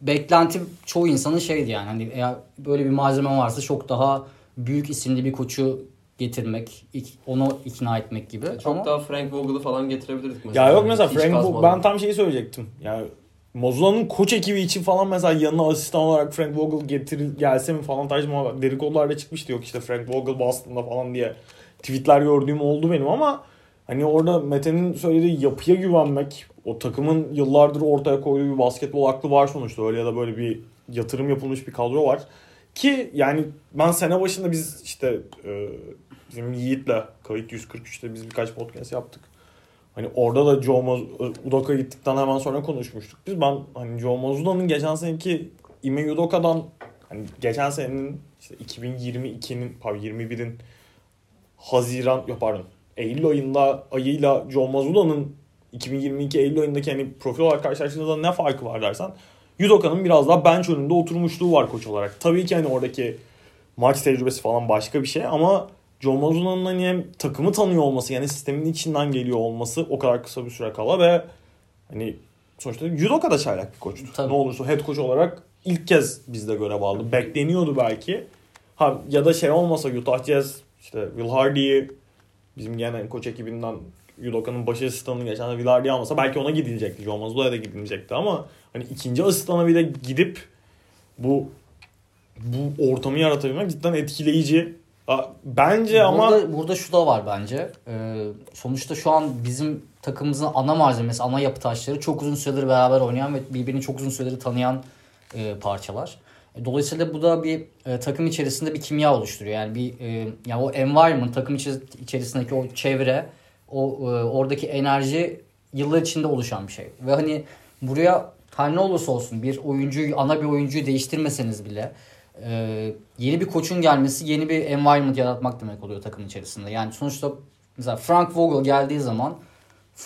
beklenti çoğu insanın şeydi yani hani eğer böyle bir malzeme varsa çok daha büyük isimli bir koçu getirmek, onu ikna etmek gibi. Çok Ama daha Frank Vogel'ı falan getirebilirdik mesela. Ya yok mesela Hiç Frank kazmadan. ben tam şeyi söyleyecektim. Yani Mozula'nın koç ekibi için falan mesela yanına asistan olarak Frank Vogel getir gelse mi falan tarzı muhabbet. Dedikodularda çıkmıştı yok işte Frank Vogel Boston'da falan diye tweetler gördüğüm oldu benim ama hani orada Mete'nin söylediği yapıya güvenmek, o takımın yıllardır ortaya koyduğu bir basketbol aklı var sonuçta öyle ya da böyle bir yatırım yapılmış bir kadro var. Ki yani ben sene başında biz işte e, bizim Yiğit'le kayıt 143'te biz birkaç podcast yaptık. Hani orada da Joe Moz- Udok'a gittikten hemen sonra konuşmuştuk. Biz ben hani Joe Mazzulla'nın geçen seneki Ime Udoka'dan hani geçen senenin işte 2022'nin pardon 21'in Haziran yok pardon Eylül ayında ayıyla Joe Mazzulla'nın 2022 Eylül ayındaki hani profil olarak karşılaştığınızda ne farkı var dersen Udoka'nın biraz daha bench önünde oturmuşluğu var koç olarak. Tabii ki hani oradaki maç tecrübesi falan başka bir şey ama John Mazzulla'nın hani hem takımı tanıyor olması yani sistemin içinden geliyor olması o kadar kısa bir süre kala ve hani sonuçta Udoka'da çaylak bir koçtu. Tabii. Ne olursa head coach olarak ilk kez bizde görev aldı. Bekleniyordu belki. Ha ya da şey olmasa Utah Jazz işte Will Hardy'yi bizim gene koç ekibinden Udoka'nın baş asistanını geçen de Hardy almasa belki ona gidilecekti. John Mazzulla'ya da gidilecekti ama hani ikinci asistana bile gidip bu bu ortamı yaratabilmek cidden etkileyici. Bence ama Burada, burada şu da var bence. Ee, sonuçta şu an bizim takımımızın ana malzemesi, ana yapı taşları çok uzun süredir beraber oynayan ve birbirini çok uzun süredir tanıyan e, parçalar. E, Dolayısıyla bu da bir e, takım içerisinde bir kimya oluşturuyor. Yani bir e, yani o environment, takım içerisindeki o çevre, o e, oradaki enerji yıllar içinde oluşan bir şey. Ve hani buraya her ne olursa olsun bir oyuncuyu, ana bir oyuncuyu değiştirmeseniz bile e, yeni bir koçun gelmesi yeni bir environment yaratmak demek oluyor takım içerisinde. Yani sonuçta mesela Frank Vogel geldiği zaman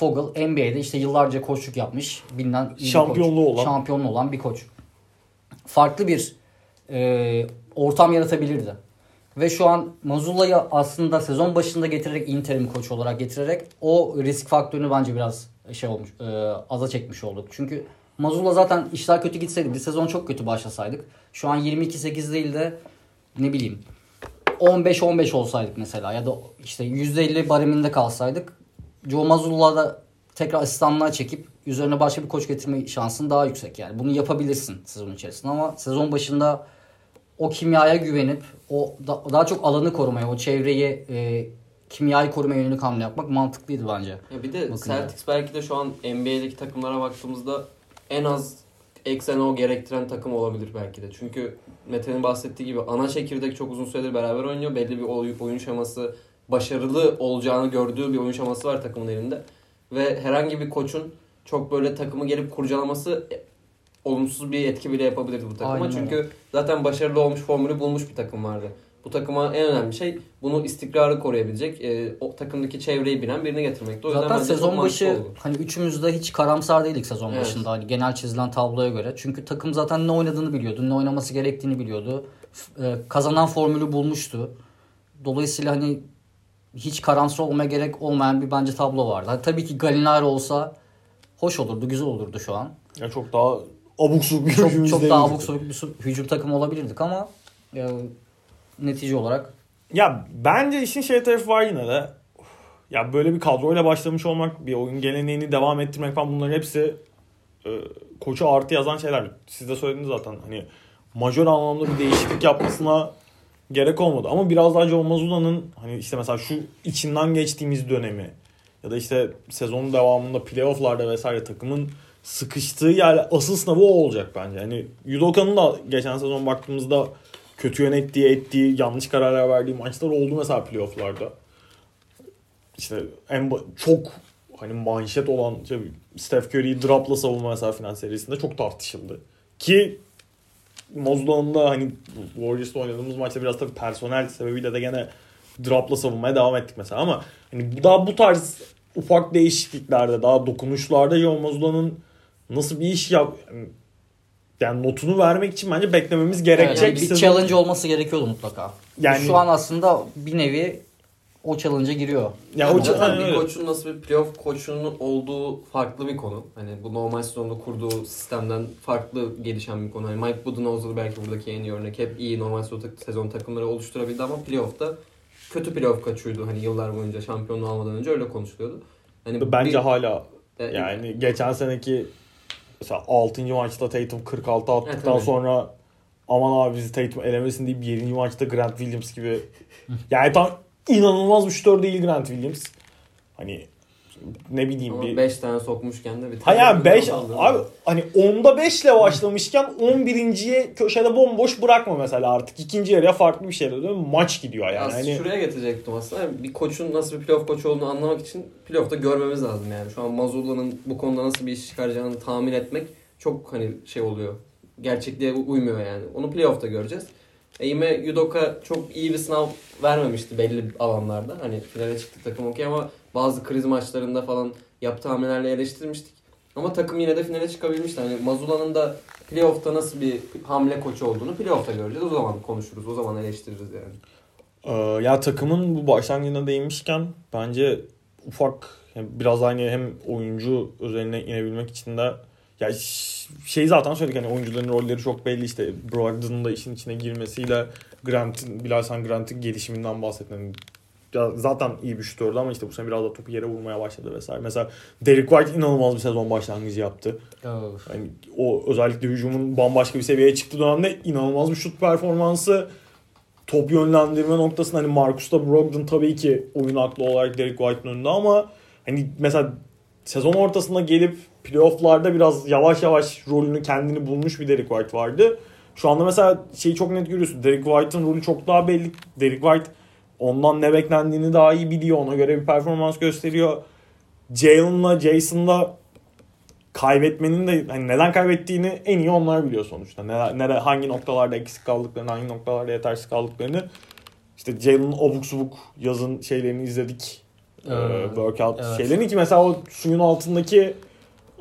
Vogel NBA'de işte yıllarca koçluk yapmış. Bilinen iyi koç. olan. Şampiyonluğu olan bir koç. Farklı bir e, ortam yaratabilirdi. Ve şu an Mazzulla'yı aslında sezon başında getirerek interim koç olarak getirerek o risk faktörünü bence biraz şey olmuş e, aza çekmiş olduk. Çünkü Mazzulla zaten işler kötü gitseydi bir sezon çok kötü başlasaydık. Şu an 22-8 değil de ne bileyim 15-15 olsaydık mesela ya da işte %50 bariminde kalsaydık Joe Mazzulla da tekrar asistanlığa çekip üzerine başka bir koç getirme şansın daha yüksek yani. Bunu yapabilirsin sezon içerisinde ama sezon başında o kimyaya güvenip o da- daha çok alanı korumaya, o çevreyi e, kimyayı korumaya yönelik hamle yapmak mantıklıydı bence. Ya bir de Bakınca. Celtics belki de şu an NBA'deki takımlara baktığımızda en az eksen o gerektiren takım olabilir belki de. Çünkü Mete'nin bahsettiği gibi ana çekirdek çok uzun süredir beraber oynuyor. Belli bir oy- oyun şeması, başarılı olacağını gördüğü bir oyun şeması var takımın elinde. Ve herhangi bir koçun çok böyle takımı gelip kurcalaması e, olumsuz bir etki bile yapabilirdi bu takıma. Aynen. Çünkü zaten başarılı olmuş formülü bulmuş bir takım vardı. Bu takıma en önemli şey bunu istikrarı koruyabilecek, e, o takımdaki çevreyi bilen birini getirmekti. O yüzden Zaten sezon başı oldu. hani üçümüz de hiç karamsar değildik sezon Evet. başında hani genel çizilen tabloya göre. Çünkü takım zaten ne oynadığını biliyordu, ne oynaması gerektiğini biliyordu. E, kazanan formülü bulmuştu. Dolayısıyla hani hiç karamsar olmaya gerek olmayan bir bence tablo vardı. Hani tabii ki Galinari olsa hoş olurdu, güzel olurdu şu an. Ya çok daha abuk subuk bir Çok, hücum çok daha abuk sabuk bir hücum takımı olabilirdik ama e, netice olarak Ya bence işin şey tarafı var yine de. Ya böyle bir kadroyla başlamış olmak, bir oyun geleneğini devam ettirmek falan bunların hepsi e, koça artı yazan şeyler. Siz de söylediniz zaten hani majör anlamda bir değişiklik yapmasına gerek olmadı. Ama biraz daha John Mazula'nın hani işte mesela şu içinden geçtiğimiz dönemi ya da işte sezonun devamında playofflarda vesaire takımın sıkıştığı yer asıl sınavı o olacak bence. Hani Yudoka'nın da geçen sezon baktığımızda kötü yönettiği, ettiği, yanlış kararlar verdiği maçlar oldu mesela playofflarda. İşte en çok hani manşet olan işte Steph Curry'i dropla savunma mesela final serisinde çok tartışıldı. Ki Mazula'nın da hani Warriors'la oynadığımız maçta biraz tabii personel sebebiyle de gene dropla savunmaya devam ettik mesela ama hani daha bu tarz ufak değişikliklerde daha dokunuşlarda Joe Mazula'nın nasıl bir iş yap yani notunu vermek için bence beklememiz gerekecek. yani bir sezon- challenge olması gerekiyordu mutlaka. Yani- Şu an aslında bir nevi o challenge'a giriyor. Ya Yani o zaten bir koçun nasıl bir playoff koçunun olduğu farklı bir konu. Hani bu normal sezonda kurduğu sistemden farklı gelişen bir konu. Hani Mike Budenholzer belki buradaki en iyi örnek. Hep iyi normal sezon takımları oluşturabildi ama playoff'ta kötü playoff kaçıyordu. Hani yıllar boyunca şampiyonluğu almadan önce öyle konuşuluyordu. Hani Bence bir- hala e, yani geçen seneki mesela 6. maçta Tatum 46 attıktan tabii. sonra aman abi bizi Tatum elemesin deyip 7. maçta Grant Williams gibi yani tam inanılmaz bir şutör değil Grant Williams. Hani ne bileyim ama bir 5 tane sokmuşken de bir Ha ya 5 aldı. abi hani 10'da 5 ile başlamışken 11.ye köşede bomboş bırakma mesela artık. ikinci yarıya farklı bir şeyle dön. Maç gidiyor yani. Aslında Hani şuraya getirecektim aslında. Bir koçun nasıl bir playoff koçu olduğunu anlamak için playoff'ta görmemiz lazım yani. Şu an Mazula'nın bu konuda nasıl bir iş çıkaracağını tahmin etmek çok hani şey oluyor. Gerçekliğe uymuyor yani. Onu playoff'ta göreceğiz. Eime Yudoka çok iyi bir sınav vermemişti belli alanlarda. Hani finale çıktı takım okey ama bazı kriz maçlarında falan yaptığı hamlelerle eleştirmiştik. Ama takım yine de finale çıkabilmişti. Hani Mazula'nın da playoff'ta nasıl bir hamle koçu olduğunu playoff'ta göreceğiz. O zaman konuşuruz. O zaman eleştiririz yani. Ee, ya takımın bu başlangıcına değinmişken bence ufak biraz hani hem oyuncu özeline inebilmek için de ya şey zaten söyledik hani oyuncuların rolleri çok belli işte Brogdon'un da işin içine girmesiyle Grant'in Bilal sen Grant'in gelişiminden bahsettin. Zaten iyi bir şutördü ama işte bu sene biraz da topu yere vurmaya başladı vesaire. Mesela Derek White inanılmaz bir sezon başlangıcı yaptı. Hani o özellikle hücumun bambaşka bir seviyeye çıktığı dönemde inanılmaz bir şut performansı. Top yönlendirme noktasında hani Marcus'ta Brogdon tabii ki oyun aklı olarak Derek White'ın önünde ama hani mesela sezon ortasında gelip playoff'larda biraz yavaş yavaş rolünü kendini bulmuş bir Derek White vardı. Şu anda mesela şeyi çok net görüyorsun. Derek White'ın rolü çok daha belli. Derek White ondan ne beklendiğini daha iyi biliyor. Ona göre bir performans gösteriyor. Jalen'la Jason'la kaybetmenin de hani neden kaybettiğini en iyi onlar biliyor sonuçta. Nere, nere, hangi noktalarda eksik kaldıklarını, hangi noktalarda yetersiz kaldıklarını. İşte Jalen'ın abuk subuk yazın şeylerini izledik. Ee, Ee, workout evet. şeylerini ki mesela o suyun altındaki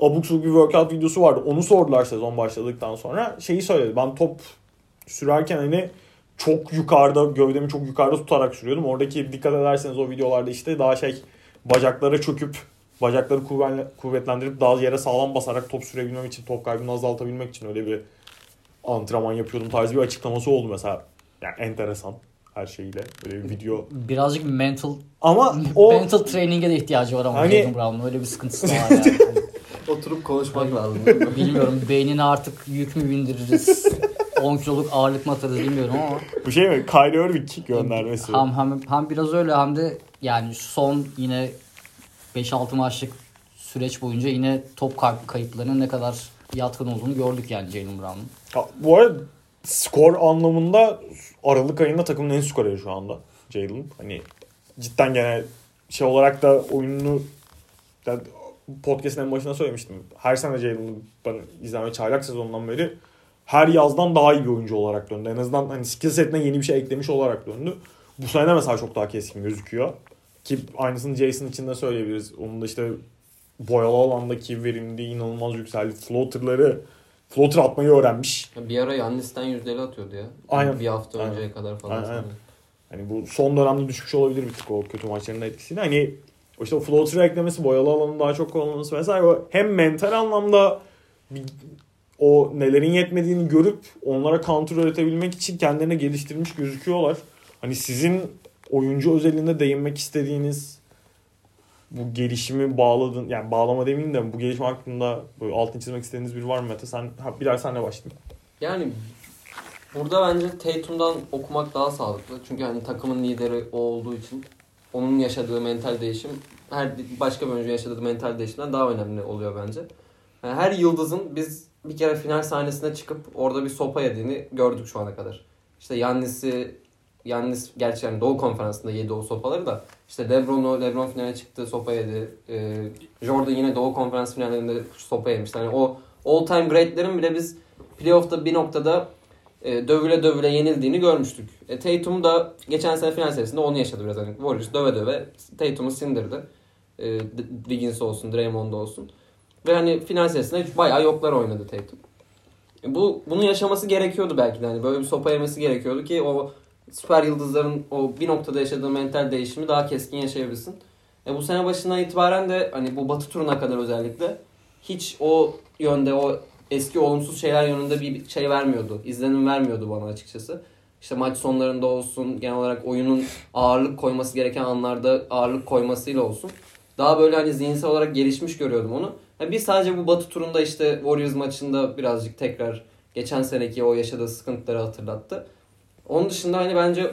abuk subuk bir workout videosu vardı. Onu sordular sezon başladıktan sonra. Şeyi söyledi. Ben top sürerken hani çok yukarıda, gövdemi çok yukarıda tutarak sürüyordum. Oradaki dikkat ederseniz o videolarda işte daha şey bacaklara çöküp bacakları kuvvetle- kuvvetlendirip daha yere sağlam basarak top sürebilmem için, top kaybını azaltabilmek için öyle bir antrenman yapıyordum tarzı bir açıklaması oldu mesela. Yani enteresan her şeyiyle. Böyle bir video. Birazcık mental Ama o mental training'e de ihtiyacı var ama Hani- Brown'un öyle bir sıkıntısı var yani. Oturup konuşmak lazım. bilmiyorum beynine artık yük mü bindiririz? 10 kiloluk ağırlık mı atarız bilmiyorum ama bu şey mi? Kyrie Irving göndermesi. hem, hem, hem biraz öyle hem de yani son yine 5-6 maçlık süreç boyunca yine top kay- kayıplarının ne kadar yatkın olduğunu gördük yani Jalen Brown'un. Ha, bu arada skor anlamında Aralık ayında takımın en skoreri şu anda Jalen. Hani cidden gene şey olarak da oyununu yani podcast'ın en başına söylemiştim. Her sene Jalen'ı ben izleme çaylak sezonundan beri her yazdan daha iyi bir oyuncu olarak döndü. En azından hani skill setine yeni bir şey eklemiş olarak döndü. Bu sene mesela çok daha keskin gözüküyor. Ki aynısını Jason için de söyleyebiliriz. Onun da işte boyalı alandaki verimliliği inanılmaz yükseldi. Floater'ları floater atmayı öğrenmiş. Bir ara Yannis'ten yüzdeli atıyordu ya. Aynen. Bir hafta Aynen. önceye kadar falan. Aynen, sanırım. Hani bu son dönemde düşmüş olabilir bir tık o kötü maçların etkisiyle. Hani işte o floater eklemesi, boyalı alanın daha çok kullanılması vesaire hem mental anlamda bir, o nelerin yetmediğini görüp onlara counter üretebilmek için kendilerini geliştirmiş gözüküyorlar. Hani sizin oyuncu özelinde değinmek istediğiniz bu gelişimi bağladın yani bağlama demeyeyim de bu gelişme hakkında böyle altını çizmek istediğiniz biri var mı Mete? Sen ha, Bilal senle başlayayım. Yani burada bence Tatum'dan okumak daha sağlıklı. Çünkü hani takımın lideri o olduğu için onun yaşadığı mental değişim her başka bir oyuncu yaşadığı mental değişimden daha önemli oluyor bence. Yani her yıldızın biz bir kere final sahnesine çıkıp orada bir sopa yediğini gördük şu ana kadar. İşte Yannis'i Yannis gerçi yani Doğu Konferansı'nda yedi o sopaları da işte LeBron'u LeBron finale çıktı sopa yedi. Ee, Jordan yine Doğu Konferans finallerinde sopa yemişti. Yani o all time great'lerin bile biz playoff'ta bir noktada e, dövüle dövüle yenildiğini görmüştük. E, Tatum da geçen sene final serisinde onu yaşadı biraz. Hani Warriors döve döve Tatum'u sindirdi. E, Wiggins olsun, Draymond olsun. Ve hani final serisinde bayağı yoklar oynadı Tatum. E, bu bunu yaşaması gerekiyordu belki de. Hani böyle bir sopa yemesi gerekiyordu ki o süper yıldızların o bir noktada yaşadığı mental değişimi daha keskin yaşayabilsin. E, bu sene başından itibaren de hani bu batı turuna kadar özellikle hiç o yönde o eski olumsuz şeyler yönünde bir şey vermiyordu. izlenim vermiyordu bana açıkçası. İşte maç sonlarında olsun genel olarak oyunun ağırlık koyması gereken anlarda ağırlık koymasıyla olsun. Daha böyle hani zihinsel olarak gelişmiş görüyordum onu. Yani bir sadece bu batı turunda işte Warriors maçında birazcık tekrar geçen seneki o yaşadığı sıkıntıları hatırlattı. Onun dışında hani bence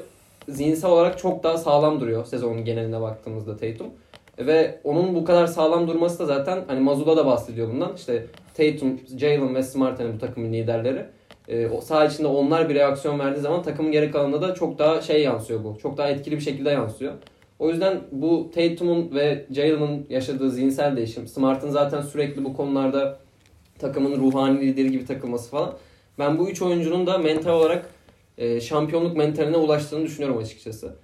zihinsel olarak çok daha sağlam duruyor sezonun geneline baktığımızda Tatum. Ve onun bu kadar sağlam durması da zaten hani Mazula da bahsediyor bundan. İşte Tatum, Jalen ve Smart hani bu takımın liderleri. Ee, saha içinde onlar bir reaksiyon verdiği zaman takımın geri kalanında da çok daha şey yansıyor bu. Çok daha etkili bir şekilde yansıyor. O yüzden bu Tatum'un ve Jalen'ın yaşadığı zihinsel değişim, Smart'ın zaten sürekli bu konularda takımın ruhani lideri gibi takılması falan. Ben bu üç oyuncunun da mental olarak e, şampiyonluk mentaline ulaştığını düşünüyorum açıkçası.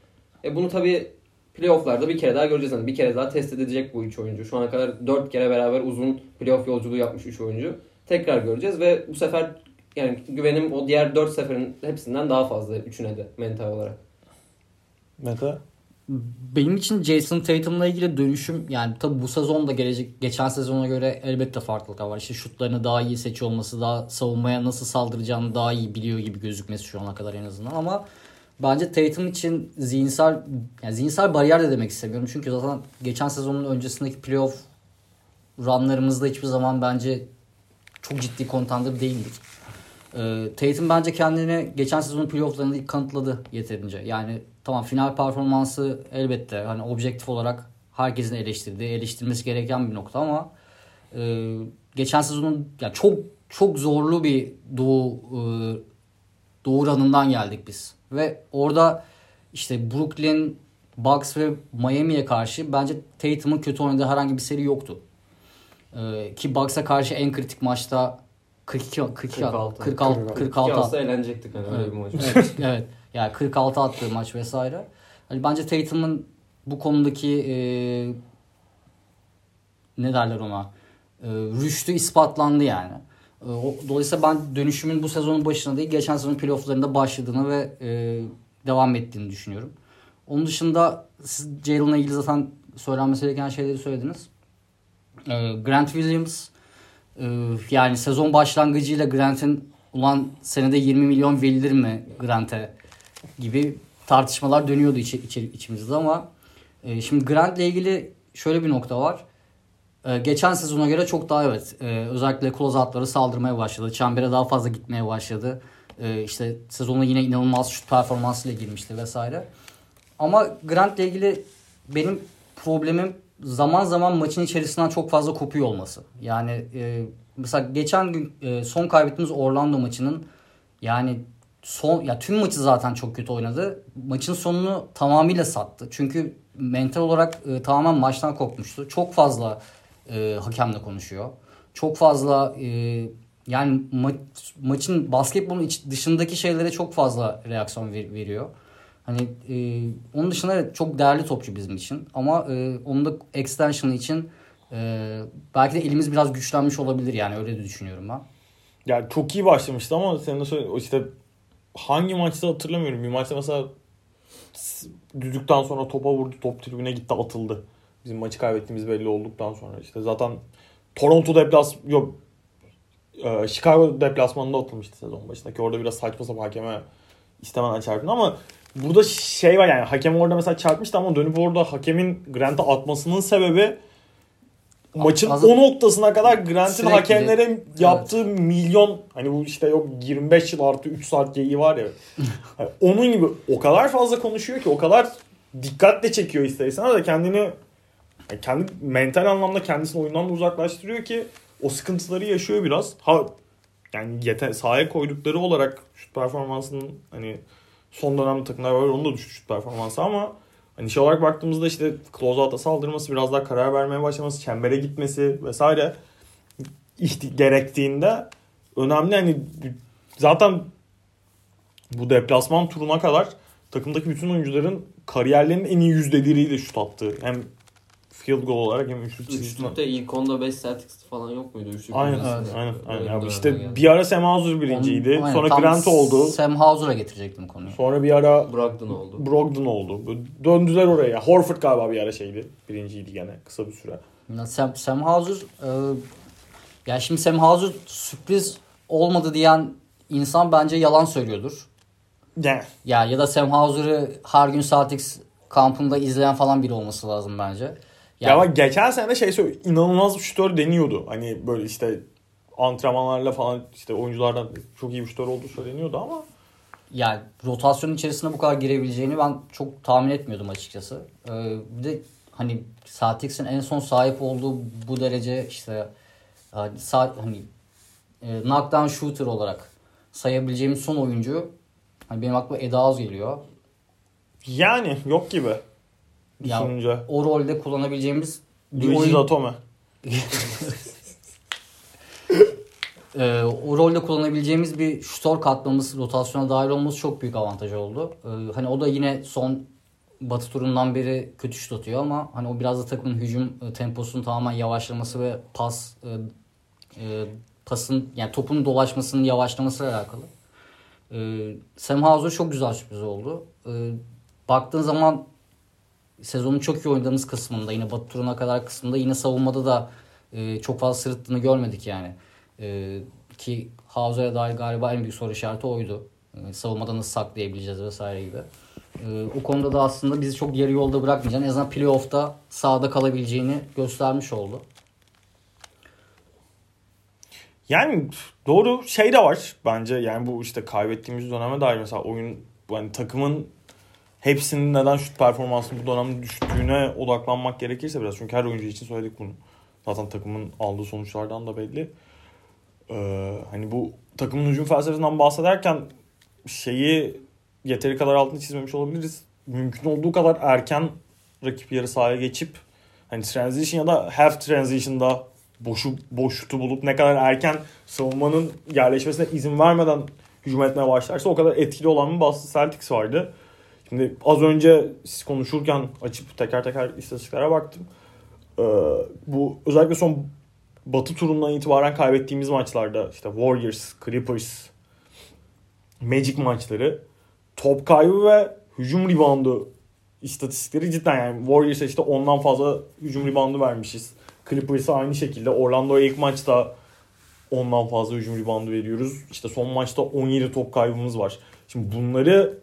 E bunu tabii playofflarda bir kere daha göreceğiz. Yani bir kere daha test edilecek bu üç oyuncu. Şu ana kadar dört kere beraber uzun playoff yolculuğu yapmış üç oyuncu. Tekrar göreceğiz ve bu sefer yani güvenim o diğer dört seferin hepsinden daha fazla üçüne de mental olarak. Mete? Benim için Jason Tatum'la ilgili dönüşüm yani tabi bu sezon da gelecek geçen sezona göre elbette farklılıklar var. İşte şutlarını daha iyi seçiyor olması, daha savunmaya nasıl saldıracağını daha iyi biliyor gibi gözükmesi şu ana kadar en azından ama bence Tatum için zihinsel yani zihinsel bariyer de demek istemiyorum. Çünkü zaten geçen sezonun öncesindeki playoff runlarımızda hiçbir zaman bence çok ciddi contender değildik. Ee, Tatum bence kendini geçen sezonun playofflarında kanıtladı yeterince. Yani tamam final performansı elbette hani objektif olarak herkesin eleştirdiği, eleştirmesi gereken bir nokta ama e, geçen sezonun yani çok çok zorlu bir doğu e, doğu ranından geldik biz. Ve orada işte Brooklyn, Bucks ve Miami'ye karşı bence Tatum'un kötü oynadığı herhangi bir seri yoktu. Ee, ki Bucks'a karşı en kritik maçta 42 42 46. 46 46 İki hafta eğlenecektik hani öyle Evet. bir maç. evet, evet. Yani 46 attığı maç vesaire. Hani bence Tatum'un bu konudaki e, ne derler ona e, rüştü ispatlandı yani. E, o, dolayısıyla ben dönüşümün bu sezonun başında değil geçen sezonun playofflarında başladığını ve e, devam ettiğini düşünüyorum. Onun dışında siz Jalen'la ilgili zaten söylenmesi gereken şeyleri söylediniz. E, Grant Williams yani sezon başlangıcıyla Grant'in ulan senede 20 milyon verilir mi Grant'e gibi tartışmalar dönüyordu içi, içi- içimizde ama e, şimdi Grant'le ilgili şöyle bir nokta var. E, geçen sezona göre çok daha evet e, özellikle closeout'ları saldırmaya başladı. Çembere daha fazla gitmeye başladı. E, işte sezona yine inanılmaz şut performansıyla girmişti vesaire. Ama Grant'le ilgili benim problemim zaman zaman maçın içerisinden çok fazla kopuyor olması. Yani e, mesela geçen gün e, son kaybettiğimiz Orlando maçının yani son ya tüm maçı zaten çok kötü oynadı. Maçın sonunu tamamıyla sattı. Çünkü mental olarak e, tamamen maçtan kopmuştu. Çok fazla e, hakemle konuşuyor. Çok fazla e, yani ma- maçın basketbolun iç, dışındaki şeylere çok fazla reaksiyon ver- veriyor. Hani e, onun dışında çok değerli topçu bizim için ama e, onun da extension'ı için e, belki de elimiz biraz güçlenmiş olabilir yani öyle de düşünüyorum ben. Yani çok iyi başlamıştı ama senin de söyle işte hangi maçta hatırlamıyorum. Bir maçta mesela düdükten sonra topa vurdu. Top tribüne gitti atıldı. Bizim maçı kaybettiğimiz belli olduktan sonra. işte zaten Toronto deplas yok e, Chicago deplasmanında atılmıştı sezon başındaki. Orada biraz saçma sapan hakeme istemeden çarptı ama burada şey var yani hakem orada mesela çarpmıştı ama dönüp orada hakemin Grant'a atmasının sebebi maçın Az- o noktasına kadar Grant'in hakemlere yaptığı milyon hani bu işte yok 25 yıl artı 3 saat geyiği var ya. Hani onun gibi o kadar fazla konuşuyor ki o kadar dikkatle çekiyor ister istemez de kendini yani kendi mental anlamda kendisini oyundan da uzaklaştırıyor ki o sıkıntıları yaşıyor biraz. Ha yani yeter, sahaya koydukları olarak şut performansının hani son dönemde takımlar var onun da düştü şut performansı ama hani şey olarak baktığımızda işte closeout'a saldırması biraz daha karar vermeye başlaması çembere gitmesi vesaire gerektiğinde önemli. Hani zaten bu deplasman turuna kadar takımdaki bütün oyuncuların kariyerlerinin en iyi yüzdeleriyle şut attığı. Hem field goal olarak hem üçlük çizgisinde. Üçlükte ilk onda 5 Celtics falan yok muydu? Üçlük Aynen, aynen, aynen. Öyle Ya bir işte ara Sam Hauser birinciydi. Onun- aynen, sonra Grant oldu. Sam Hauser'a getirecektim konuyu. Sonra bir ara Brogdon oldu. Brogdon oldu. Döndüler oraya. Horford galiba bir ara şeydi. Birinciydi gene kısa bir süre. Ya Sam, Sam Hauser e, ya şimdi Sam Hauser sürpriz olmadı diyen insan bence yalan söylüyordur. Yani Ya ya da Sam Hauser'ı her gün Celtics kampında izleyen falan biri olması lazım bence. Ya Yani, ama geçen sene şey söylüyor. inanılmaz bir şutör deniyordu. Hani böyle işte antrenmanlarla falan işte oyunculardan çok iyi bir şutör olduğu söyleniyordu ama yani rotasyon içerisine bu kadar girebileceğini ben çok tahmin etmiyordum açıkçası. Ee, bir de hani Celtics'in en son sahip olduğu bu derece işte hani, hani e, knockdown shooter olarak sayabileceğimiz son oyuncu hani benim aklıma Eda Az geliyor. yani yok gibi. Ya, Düşününce. o rolde kullanabileceğimiz bir Luigi oyun, Datome. e, o rolde kullanabileceğimiz bir şutör katmamız, rotasyona dahil olması çok büyük avantaj oldu. E, hani o da yine son Batı turundan beri kötü şut atıyor ama hani o biraz da takımın hücum e, temposunun tamamen yavaşlaması ve pas e, e, pasın yani topun dolaşmasının yavaşlamasıyla alakalı. E, Sam Hauser çok güzel sürpriz oldu. E, baktığın zaman sezonun çok iyi oynadığımız kısmında yine Batı turuna kadar kısmında yine savunmada da e, çok fazla sırıttığını görmedik yani. E, ki Hauser'e dair galiba en büyük soru işareti oydu. E, savunmada nasıl saklayabileceğiz vesaire gibi. E, o konuda da aslında bizi çok yarı yolda bırakmayacağını en azından playoff'ta sahada kalabileceğini göstermiş oldu. Yani doğru şey de var bence. Yani bu işte kaybettiğimiz döneme dair mesela oyun yani takımın hepsinin neden şut performansının bu dönemde düştüğüne odaklanmak gerekirse biraz. Çünkü her oyuncu için söyledik bunu. Zaten takımın aldığı sonuçlardan da belli. Ee, hani bu takımın hücum felsefesinden bahsederken şeyi yeteri kadar altını çizmemiş olabiliriz. Mümkün olduğu kadar erken rakip yarı sahaya geçip hani transition ya da half transition'da boşu boş bulup ne kadar erken savunmanın yerleşmesine izin vermeden hücum etmeye başlarsa o kadar etkili olan bir Boston Celtics vardı. Şimdi az önce siz konuşurken açıp teker teker istatistiklere baktım. Ee, bu özellikle son Batı turundan itibaren kaybettiğimiz maçlarda işte Warriors, Clippers, Magic maçları top kaybı ve hücum reboundu istatistikleri cidden yani Warriors'a işte ondan fazla hücum reboundu vermişiz. Clippers'a aynı şekilde Orlando'ya ilk maçta ondan fazla hücum reboundu veriyoruz. İşte son maçta 17 top kaybımız var. Şimdi bunları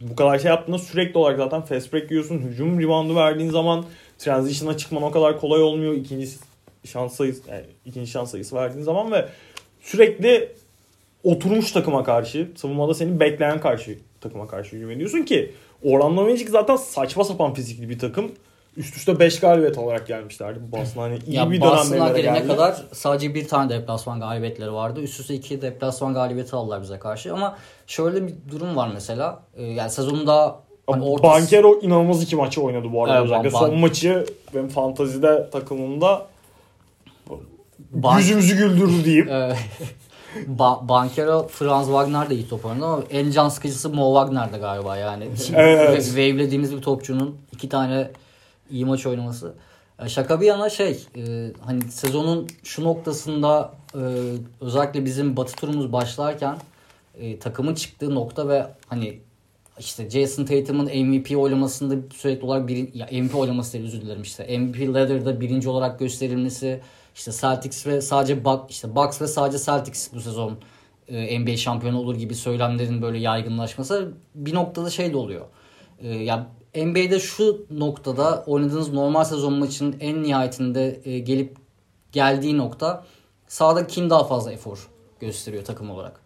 bu kadar şey yaptığında sürekli olarak zaten fast break yiyorsun. Hücum reboundu verdiğin zaman transition'a çıkman o kadar kolay olmuyor. İkinci şans sayısı yani ikinci şans sayısı verdiğin zaman ve sürekli oturmuş takıma karşı, savunmada seni bekleyen karşı takıma karşı hücum ediyorsun ki Orlando Magic zaten saçma sapan fizikli bir takım. Üst üste 5 galibiyet olarak gelmişlerdi. Boston hani iyi ya bir dönemlere gelene geldi. kadar sadece bir tane deplasman galibiyetleri vardı. Üst üste iki deplasman galibiyeti aldılar bize karşı. Ama şöyle bir durum var mesela. Ee, yani sezonunda hani orta- Bankero inanılmaz iki maçı oynadı bu arada. Evet, Özellikle Ban- son maçı benim fantazide takımımda Ban- yüzümüzü güldürdü diyeyim. Ba- Bankero Franz Wagner de iyi top oynadı ama en can sıkıcısı Mo Wagner'dı galiba yani. Evet. Wave'lediğimiz bir topçunun iki tane iyi maç oynaması. Şaka bir yana şey e, hani sezonun şu noktasında e, özellikle bizim batı turumuz başlarken e, takımın çıktığı nokta ve hani işte Jason Tatum'un MVP oylamasında sürekli olarak bir ya MVP oylaması değil özür dilerim işte MVP ladder'da birinci olarak gösterilmesi işte Celtics ve sadece Buck, işte Bucks ve sadece Celtics bu sezon e, NBA şampiyonu olur gibi söylemlerin böyle yaygınlaşması bir noktada şey de oluyor. E, ya NBA'de şu noktada oynadığınız normal sezon maçının en nihayetinde e, gelip geldiği nokta sahada kim daha fazla efor gösteriyor takım olarak.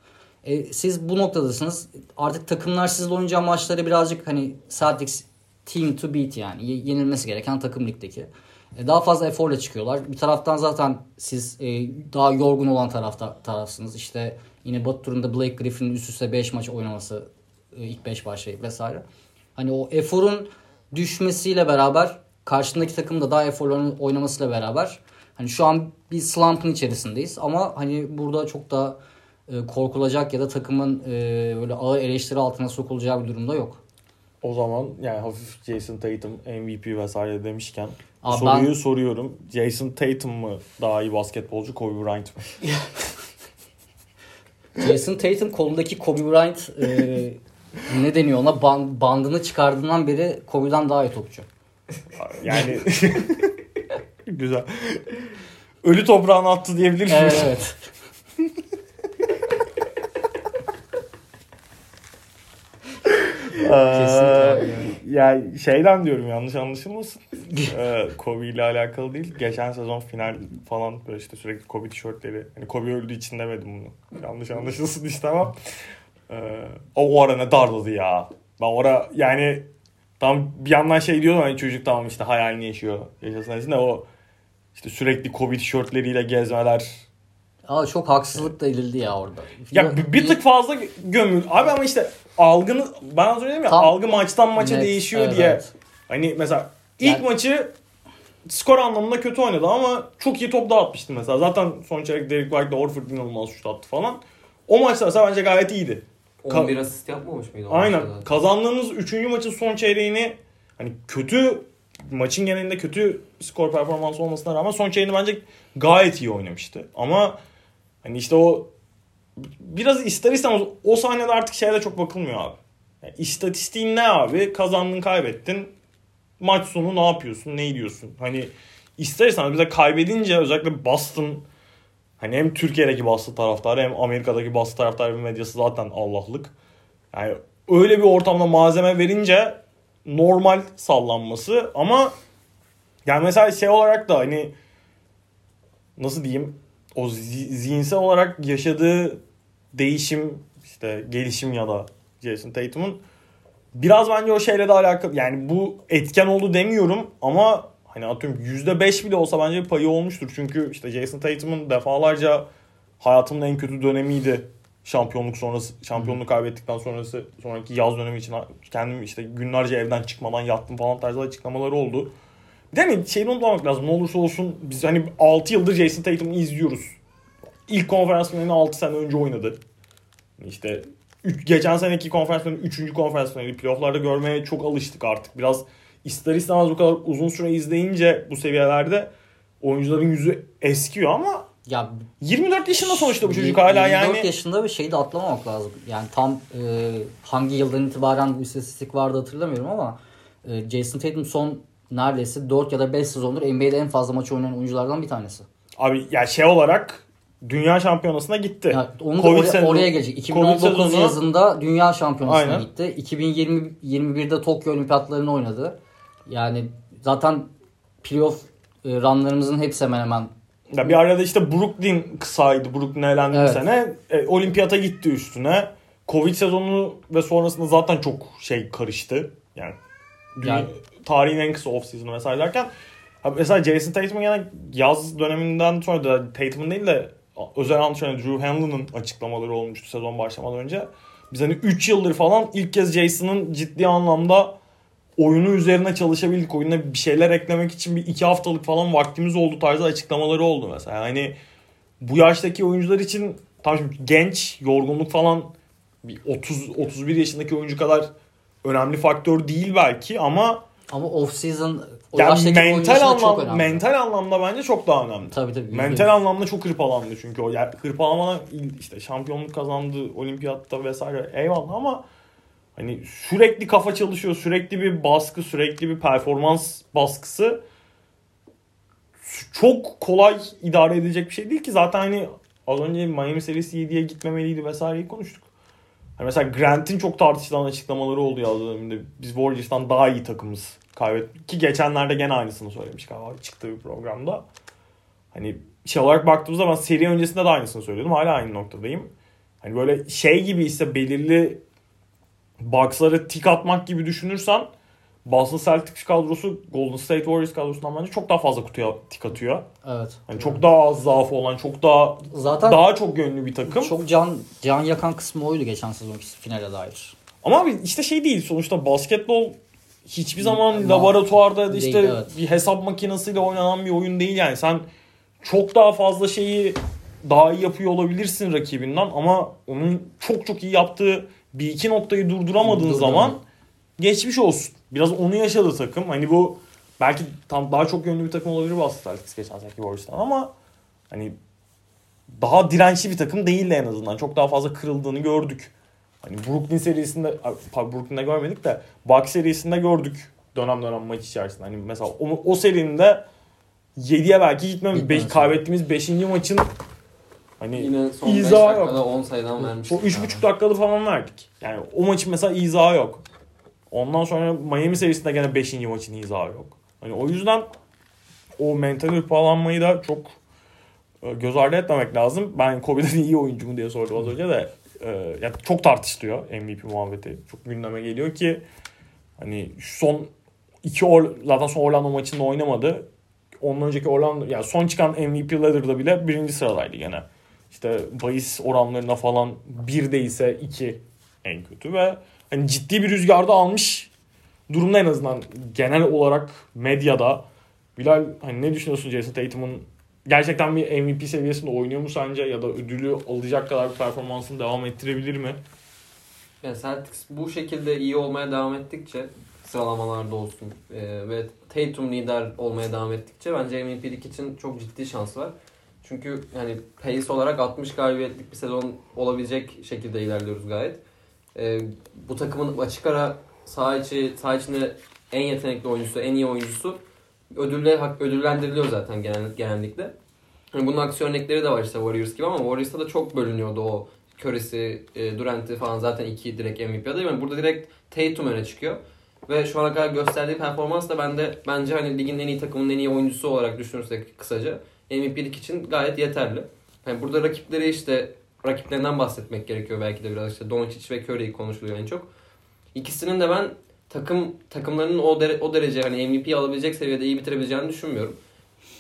E, siz bu noktadasınız. Artık takımlar sizle oynayacağı maçları birazcık hani Celtics team to beat yani ye- yenilmesi gereken takım ligdeki. E, daha fazla eforla çıkıyorlar. Bir taraftan zaten siz e, daha yorgun olan tarafta tarafsınız. İşte yine Batı turunda Blake Griffin'in üst üste 5 maç oynaması e, ilk 5 başlayıp vesaire. Hani o eforun düşmesiyle beraber karşındaki takım da daha eforlu oynamasıyla beraber hani şu an bir slump'ın içerisindeyiz ama hani burada çok da e, korkulacak ya da takımın e, böyle ağır eleştiri altına sokulacağı bir durumda yok. O zaman yani hafif Jason Tatum MVP vesaire demişken Abi soruyu ben- soruyorum. Jason Tatum mı daha iyi basketbolcu Kobe Bryant mı? Jason Tatum kolundaki Kobe Bryant e, ne deniyor ona Ban- bandını çıkardığından beri Kobe'den daha iyi topçu. Yani güzel. Ölü toprağına attı diyebilir miyiz? Evet evet. Kesinlikle Ee, yani şeyden diyorum yanlış anlaşılmasın. ee, Kobe ile alakalı değil. Geçen sezon final falan böyle işte sürekli Kobe tişörtleri. Hani Kobe öldüğü için demedim bunu. Yanlış anlaşılsın işte ama. Ee, o, o ara ne darladı ya. Ben ora yani tam bir yandan şey diyordum hani çocuk tamam işte hayalini yaşıyor. Yaşasın de o işte sürekli Kobe tişörtleriyle gezmeler. Ama çok haksızlık da edildi ya orada. Ya bir, bir tık fazla gömül. Abi ama işte algını ben az önce ya Tam- algı maçtan maça Net, değişiyor evet, diye. evet. Hani mesela ilk Yani- maçı skor anlamında kötü oynadı ama çok iyi top dağıtmıştı mesela. Zaten son çeyrek Derek White'la Orford inanılmaz şut attı falan. O maçta mesela bence gayet iyiydi. Ka- 11 asist yapmamış mıydı? Aynen. maçta? Kazandığımız 3. maçın son çeyreğini hani kötü maçın genelinde kötü skor performansı olmasına rağmen son çeyreğini bence gayet iyi oynamıştı. Ama hani işte o biraz ister istemez o sahnede artık şeye de çok bakılmıyor abi. Yani istatistiğin ne abi? Kazandın kaybettin. Maç sonu ne yapıyorsun? Ne ediyorsun? Hani ister istemez bize kaybedince özellikle Boston hani hem Türkiye'deki Boston taraftarı hem Amerika'daki Boston taraftarı medyası zaten Allah'lık. Yani öyle bir ortamda malzeme verince normal sallanması ama yani mesela şey olarak da hani nasıl diyeyim o zi- zihinsel olarak yaşadığı değişim işte gelişim ya da Jason Tatum'un biraz bence o şeyle de alakalı yani bu etken oldu demiyorum ama hani atıyorum %5 bile olsa bence bir payı olmuştur. Çünkü işte Jason Tatum'un defalarca hayatımın en kötü dönemiydi şampiyonluk sonrası şampiyonluğu kaybettikten sonrası sonraki yaz dönemi için kendim işte günlerce evden çıkmadan yattım falan tarzı açıklamaları oldu. Değil mi? Şeyini unutmamak lazım. Ne olursa olsun biz hani 6 yıldır Jason Tatum'u izliyoruz. İlk konferans finalini 6 sene önce oynadı. İşte üç, geçen seneki konferans finali 3. konferans finali playofflarda görmeye çok alıştık artık. Biraz ister istemez bu kadar uzun süre izleyince bu seviyelerde oyuncuların yüzü eskiyor ama Ya 24 yaşında sonuçta bu çocuk hala 24 yani. yaşında bir şeyi de atlamamak lazım. Yani tam e, hangi yıldan itibaren bu istatistik vardı hatırlamıyorum ama e, Jason Tatum son neredeyse 4 ya da 5 sezondur NBA'de en fazla maç oynayan oyunculardan bir tanesi. Abi ya şey olarak dünya şampiyonasına gitti. Ya onu Covid oraya, sezonu- oraya gelecek. Covid 2019 sezonu- yazında dünya şampiyonasına Aynen. gitti. 2020 21'de Tokyo Olimpiyatlarını oynadı. Yani zaten playoff e, runlarımızın hepsi hemen hemen Ya bir arada işte Brooklyn kısaydı. Brooklyn eğlendi Evet. sene. E, olimpiyata gitti üstüne. Covid sezonu ve sonrasında zaten çok şey karıştı. Yani, Yani- tarihin en kısa off season'ı vesaire derken mesela Jason Tatum'un yani yaz döneminden sonra da Tatum'un değil de özel antrenör Drew Hanlon'ın açıklamaları olmuştu sezon başlamadan önce. Biz hani 3 yıldır falan ilk kez Jason'ın ciddi anlamda oyunu üzerine çalışabildik. Oyuna bir şeyler eklemek için bir iki haftalık falan vaktimiz oldu tarzı açıklamaları oldu mesela. Hani bu yaştaki oyuncular için tam şimdi genç, yorgunluk falan bir 30 31 yaşındaki oyuncu kadar önemli faktör değil belki ama Ama off season o yani mental çok anlam önemli. mental anlamda bence çok daha önemli. Tabii tabii. yüzde Mental anlamda çok hırpalandı çünkü o. Yani hırpalamadan işte şampiyonluk kazandı olimpiyatta vesaire eyvallah ama hani sürekli kafa çalışıyor, sürekli bir baskı, sürekli bir performans baskısı çok kolay idare edilecek bir şey değil ki zaten hani az önce Miami serisi 7'ye gitmemeliydi vesaireyi konuştuk. Hani mesela Grant'in çok tartışılan açıklamaları oldu yaz döneminde. Biz Warriors'tan daha iyi takımız kaybettik. Ki geçenlerde gene aynısını söylemiş galiba çıktığı bir programda. Hani şey olarak baktığımızda ben seri öncesinde de aynısını söylüyordum. Hala aynı noktadayım. Hani böyle şey gibi ise belirli boxlara tik atmak gibi düşünürsen Boston Celtics kadrosu Golden State Warriors kadrosundan bence çok daha fazla kutuya tik atıyor. Evet. Hani çok daha az zaafı olan, çok daha Zaten daha çok yönlü bir takım. çok can can yakan kısmı oydu geçen sezonki finale dair. Ama abi işte şey değil sonuçta basketbol hiçbir zaman Ama laboratuvarda ya da işte değil, evet. bir hesap makinesiyle oynanan bir oyun değil yani. Sen çok daha fazla şeyi daha iyi yapıyor olabilirsin rakibinden ama onun çok çok iyi yaptığı bir iki noktayı durduramadığın Durduramadı. zaman geçmiş olsun. Biraz onu yaşadı takım. Hani bu belki tam daha çok yönlü bir takım olabilir Boston Celtics geçen seneki Warriors'tan ama hani daha dirençli bir takım değildi en azından. Çok daha fazla kırıldığını gördük. Hani Brooklyn serisinde, Brooklyn'de görmedik de Bucks serisinde gördük dönem dönem maç içerisinde. Hani mesela o, o serinin de 7'ye belki gitmemiz. Gitmemesi. Beş, kaybettiğimiz 5. maçın hani Yine son 5 İzah yok. dakikada 10 sayıdan vermiştik. o 3,5 dakikada falan verdik. Yani o maçın mesela izahı yok. Ondan sonra Miami serisinde gene 5. maçın izahı yok. Hani o yüzden o mental hırpalanmayı da çok e, göz ardı etmemek lazım. Ben Kobe'den iyi oyuncu mu diye sordum az önce de. E, yani çok tartışılıyor MVP muhabbeti. Çok gündeme geliyor ki hani son iki Or zaten son Orlando maçında oynamadı. Ondan önceki Orlando yani son çıkan MVP ladder'da bile birinci sıradaydı gene. İşte bahis oranlarına falan bir değilse iki en kötü ve hani ciddi bir rüzgarda almış durumda en azından genel olarak medyada. Bilal hani ne düşünüyorsun Jason Tatum'un gerçekten bir MVP seviyesinde oynuyor mu sence ya da ödülü alacak kadar bir performansını devam ettirebilir mi? Yani Celtics bu şekilde iyi olmaya devam ettikçe sıralamalarda olsun e, ve Tatum lider olmaya devam ettikçe bence MVP'lik için çok ciddi şans var. Çünkü yani pace olarak 60 galibiyetlik bir sezon olabilecek şekilde ilerliyoruz gayet. E, bu takımın açık ara saha, içi, saha içinde en yetenekli oyuncusu, en iyi oyuncusu ödülle ödüllendiriliyor zaten genel, genellikle. Yani bunun aksi örnekleri de var işte Warriors gibi ama Warriors'ta da çok bölünüyordu o Curry'si, e, Durant'i falan zaten iki direkt MVP adayı. Yani burada direkt Tatum öne çıkıyor. Ve şu ana kadar gösterdiği performans da bende bence hani ligin en iyi takımının en iyi oyuncusu olarak düşünürsek kısaca MVP'lik için gayet yeterli. Yani burada rakipleri işte rakiplerinden bahsetmek gerekiyor belki de biraz işte Doncic ve Curry konuşuluyor en çok. İkisinin de ben takım takımlarının o dere, o derece hani MVP alabilecek seviyede iyi bitirebileceğini düşünmüyorum.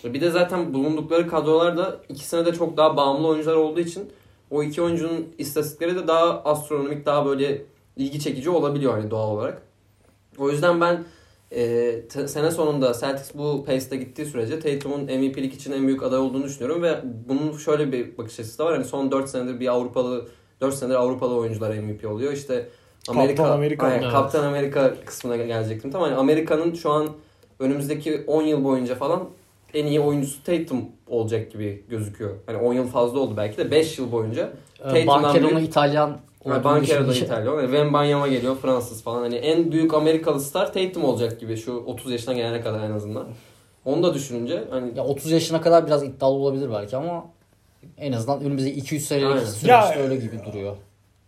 Bir de zaten bulundukları kadrolar da ikisine de çok daha bağımlı oyuncular olduğu için o iki oyuncunun istatistikleri de daha astronomik, daha böyle ilgi çekici olabiliyor hani doğal olarak. O yüzden ben e, sene sonunda Celtics bu pace'te gittiği sürece Tatum'un MVP'lik için en büyük aday olduğunu düşünüyorum ve bunun şöyle bir bakış açısı da var. Hani son 4 senedir bir Avrupalı 4 senedir Avrupalı oyuncular MVP oluyor. İşte Amerika, Kaptan Amerika. Aynen, Evet. Kaptan Amerika kısmına gelecektim. Tamam hani Amerika'nın şu an önümüzdeki 10 yıl boyunca falan en iyi oyuncusu Tatum olacak gibi gözüküyor. Hani 10 yıl fazla oldu belki de 5 yıl boyunca. Ee, Tatum'dan Bankero'nun biri- İtalyan Yani olduğunu Bankero da düşününce- İtalyan. Yani Wembanyama geliyor Fransız falan. Hani en büyük Amerikalı star Tatum olacak gibi şu 30 yaşına gelene kadar en azından. Onu da düşününce hani Ya 30 yaşına kadar biraz iddialı olabilir belki ama en azından önümüzdeki 200 senelik süreçte Ya- öyle gibi duruyor.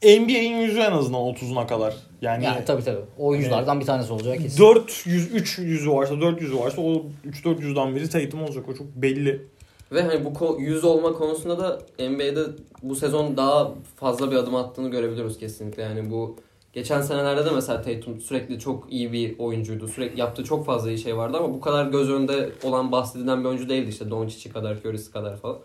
NBA'in yüzü en azından 30'una kadar. Yani, Yani tabii tabii. Oyunculardan bir tanesi olacak kesin. 400 3 yüzü varsa 4 yüzü varsa o 3 4 yüzden biri Tatum olacak. O çok belli. Ve hani bu yüz olma konusunda da NBA'de bu sezon daha fazla bir adım attığını görebiliyoruz kesinlikle. Yani bu geçen senelerde de mesela Tatum sürekli çok iyi bir oyuncuydu. Sürekli yaptığı çok fazla iyi şey vardı ama bu kadar göz önünde olan bahsedilen bir oyuncu değildi işte Doncic'i kadar, Curry'si kadar falan.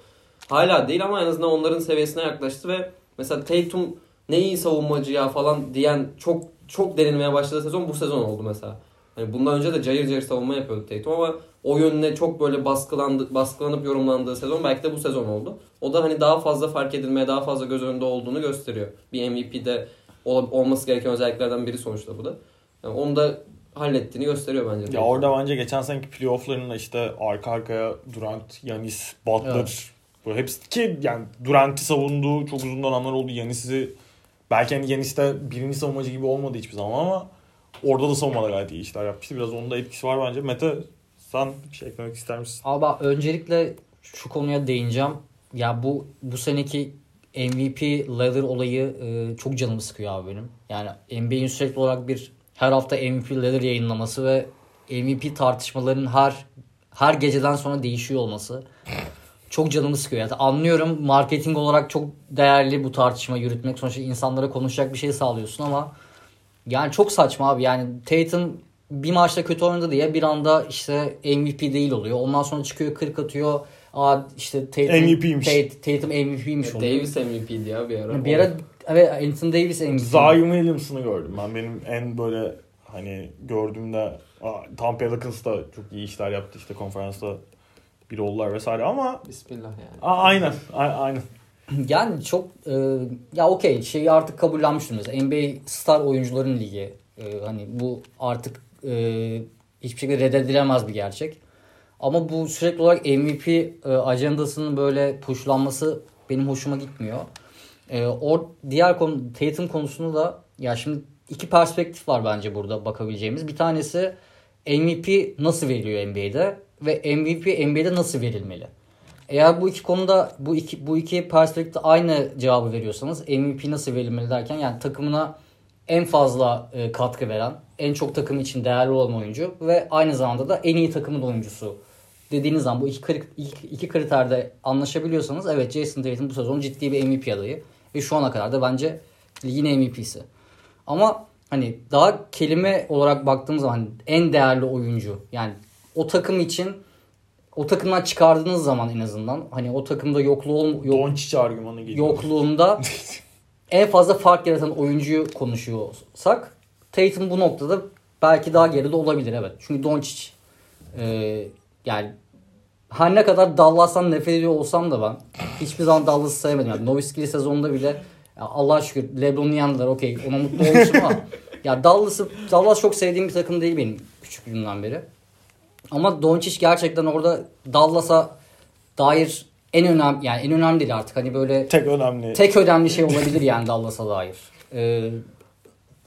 Hala değil ama en azından onların seviyesine yaklaştı ve mesela Tatum ne iyi savunmacı ya falan diyen çok çok denilmeye başladığı sezon bu sezon oldu mesela. Hani bundan önce de cayır cayır savunma yapıyordu Tatum ama o yönüne çok böyle baskılandı, baskılanıp yorumlandığı sezon belki de bu sezon oldu. O da hani daha fazla fark edilmeye, daha fazla göz önünde olduğunu gösteriyor. Bir MVP'de ol- olması gereken özelliklerden biri sonuçta bu da. Yani onu da hallettiğini gösteriyor bence. Ya orada bence geçen seneki playofflarında işte arka arkaya Durant, Yanis, Butler Evet. bu hepsi ki yani Durant'i savunduğu çok uzun dönemler oldu. Yanis'i belki hani Yanis de birinci savunmacı gibi olmadı hiçbir zaman ama orada da savunmada gayet iyi işler yapmıştı. Biraz onun da etkisi var bence. Mete sen bir şey eklemek ister misin? Abi öncelikle şu konuya değineceğim. Ya bu bu seneki MVP ladder olayı e, çok canımı sıkıyor abi benim. Yani NBA'in sürekli olarak bir her hafta MVP ladder yayınlaması ve MVP tartışmalarının her her geceden sonra değişiyor olması çok canımı sıkıyor. Yani anlıyorum marketing olarak çok değerli bu tartışma yürütmek. Sonuçta insanlara konuşacak bir şey sağlıyorsun ama yani çok saçma abi. Yani Tatum bir maçta kötü oynadı diye bir anda işte MVP değil oluyor. Ondan sonra çıkıyor 40 atıyor. Aa işte Tatum, MVP'ymiş. Tat- Tatum MVP'ymiş oluyor. Davis MVP'di ya bir ara. Bir ara evet Anthony Davis MVP. Zion Williamson'ı gördüm. Ben benim en böyle hani gördüğümde Tampa Pelicans da çok iyi işler yaptı işte konferansta bir oldular vesaire ama Bismillah yani. Aa, aynen a- aynen. Yani çok e, ya okey şeyi artık kabullenmiştim mesela NBA star oyuncuların ligi. E, hani bu artık e, hiçbir şekilde reddedilemez bir gerçek. Ama bu sürekli olarak MVP e, ajandasının böyle pushlanması benim hoşuma gitmiyor. E, o diğer konu Tatum konusunda da ya şimdi iki perspektif var bence burada bakabileceğimiz. Bir tanesi MVP nasıl veriliyor NBA'de ve MVP NBA'de nasıl verilmeli? Eğer bu iki konuda bu iki bu iki perspektifte aynı cevabı veriyorsanız MVP nasıl verilmeli derken yani takımına en fazla e, katkı veren, en çok takım için değerli olan oyuncu ve aynı zamanda da en iyi takımın oyuncusu dediğiniz zaman bu iki, kri- iki, iki kriterde anlaşabiliyorsanız evet Jason Tatum bu sezon ciddi bir MVP adayı ve şu ana kadar da bence ligin MVP'si. Ama hani daha kelime olarak baktığımız zaman en değerli oyuncu yani o takım için o takımdan çıkardığınız zaman en azından hani o takımda yokluğu yok, Doncic argümanı geliyor. yokluğunda en fazla fark yaratan oyuncuyu konuşuyorsak Tatum bu noktada belki daha geride olabilir evet. Çünkü Doncic e, yani her ne kadar Dallas'tan nefret ediyor olsam da ben hiçbir zaman Dallas'ı sevmedim. Yani Nowitzki sezonunda bile ya Allah'a şükür LeBron'u yendiler okey ona mutlu olmuşum ama ya Dallas'ı Dallas çok sevdiğim bir takım değil benim küçüklüğümden beri. Ama Doncic gerçekten orada Dallas'a dair en önemli yani en önemli değil artık hani böyle Tek önemli. tek önemli şey olabilir yani Dallas'a dair. Ee,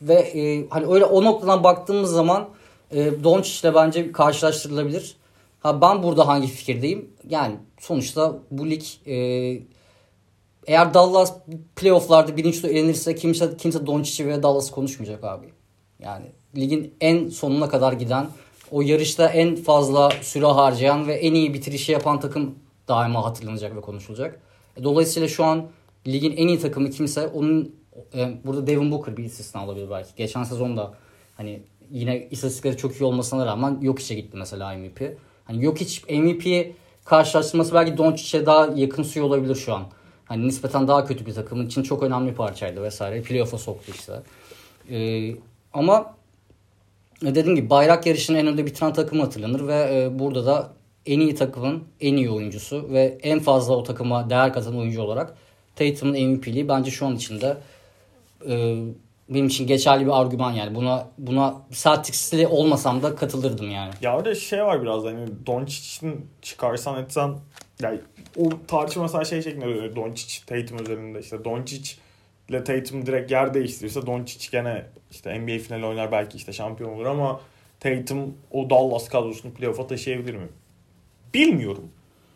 ve e, hani öyle o noktadan baktığımız zaman e, Doncic'le bence karşılaştırılabilir. Ha ben burada hangi fikirdeyim? Yani sonuçta bu lig e, eğer Dallas playofflarda birinci tur elenirse kimse kimse Doncic'i ve Dallas'ı konuşmayacak abi. Yani ligin en sonuna kadar giden o yarışta en fazla süre harcayan ve en iyi bitirişi yapan takım daima hatırlanacak ve konuşulacak. E, Dolayısıyla şu an ligin en iyi takımı kimse onun e, burada Devin Booker bir istisna olabilir belki. Geçen sezonda hani yine istatistikleri çok iyi olmasına rağmen Jokic'e gitti mesela MVP. Hani Jokic MVP karşılaştırması belki Doncic'e daha yakın suyu olabilir şu an. Hani nispeten daha kötü bir takımın için çok önemli bir parçaydı vesaire. Playoff'a soktu işte. E, ama e, dediğim gibi bayrak yarışını en önde bitiren takım hatırlanır ve e, burada da en iyi takımın en iyi oyuncusu ve en fazla o takıma değer katan oyuncu olarak Tatum'un MVP'liği bence şu an içinde e, benim için geçerli bir argüman yani. Buna buna Celtics'li olmasam da katılırdım yani. Ya orada şey var biraz hani Doncic'in çıkarsan etsen yani o tartışma mesela şey şeklinde dönüyor. Doncic Tatum özelinde işte Doncic ile Tatum direkt yer değiştirirse Doncic gene işte NBA finali oynar belki işte şampiyon olur ama Tatum o Dallas kadrosunu playoff'a taşıyabilir mi? Bilmiyorum.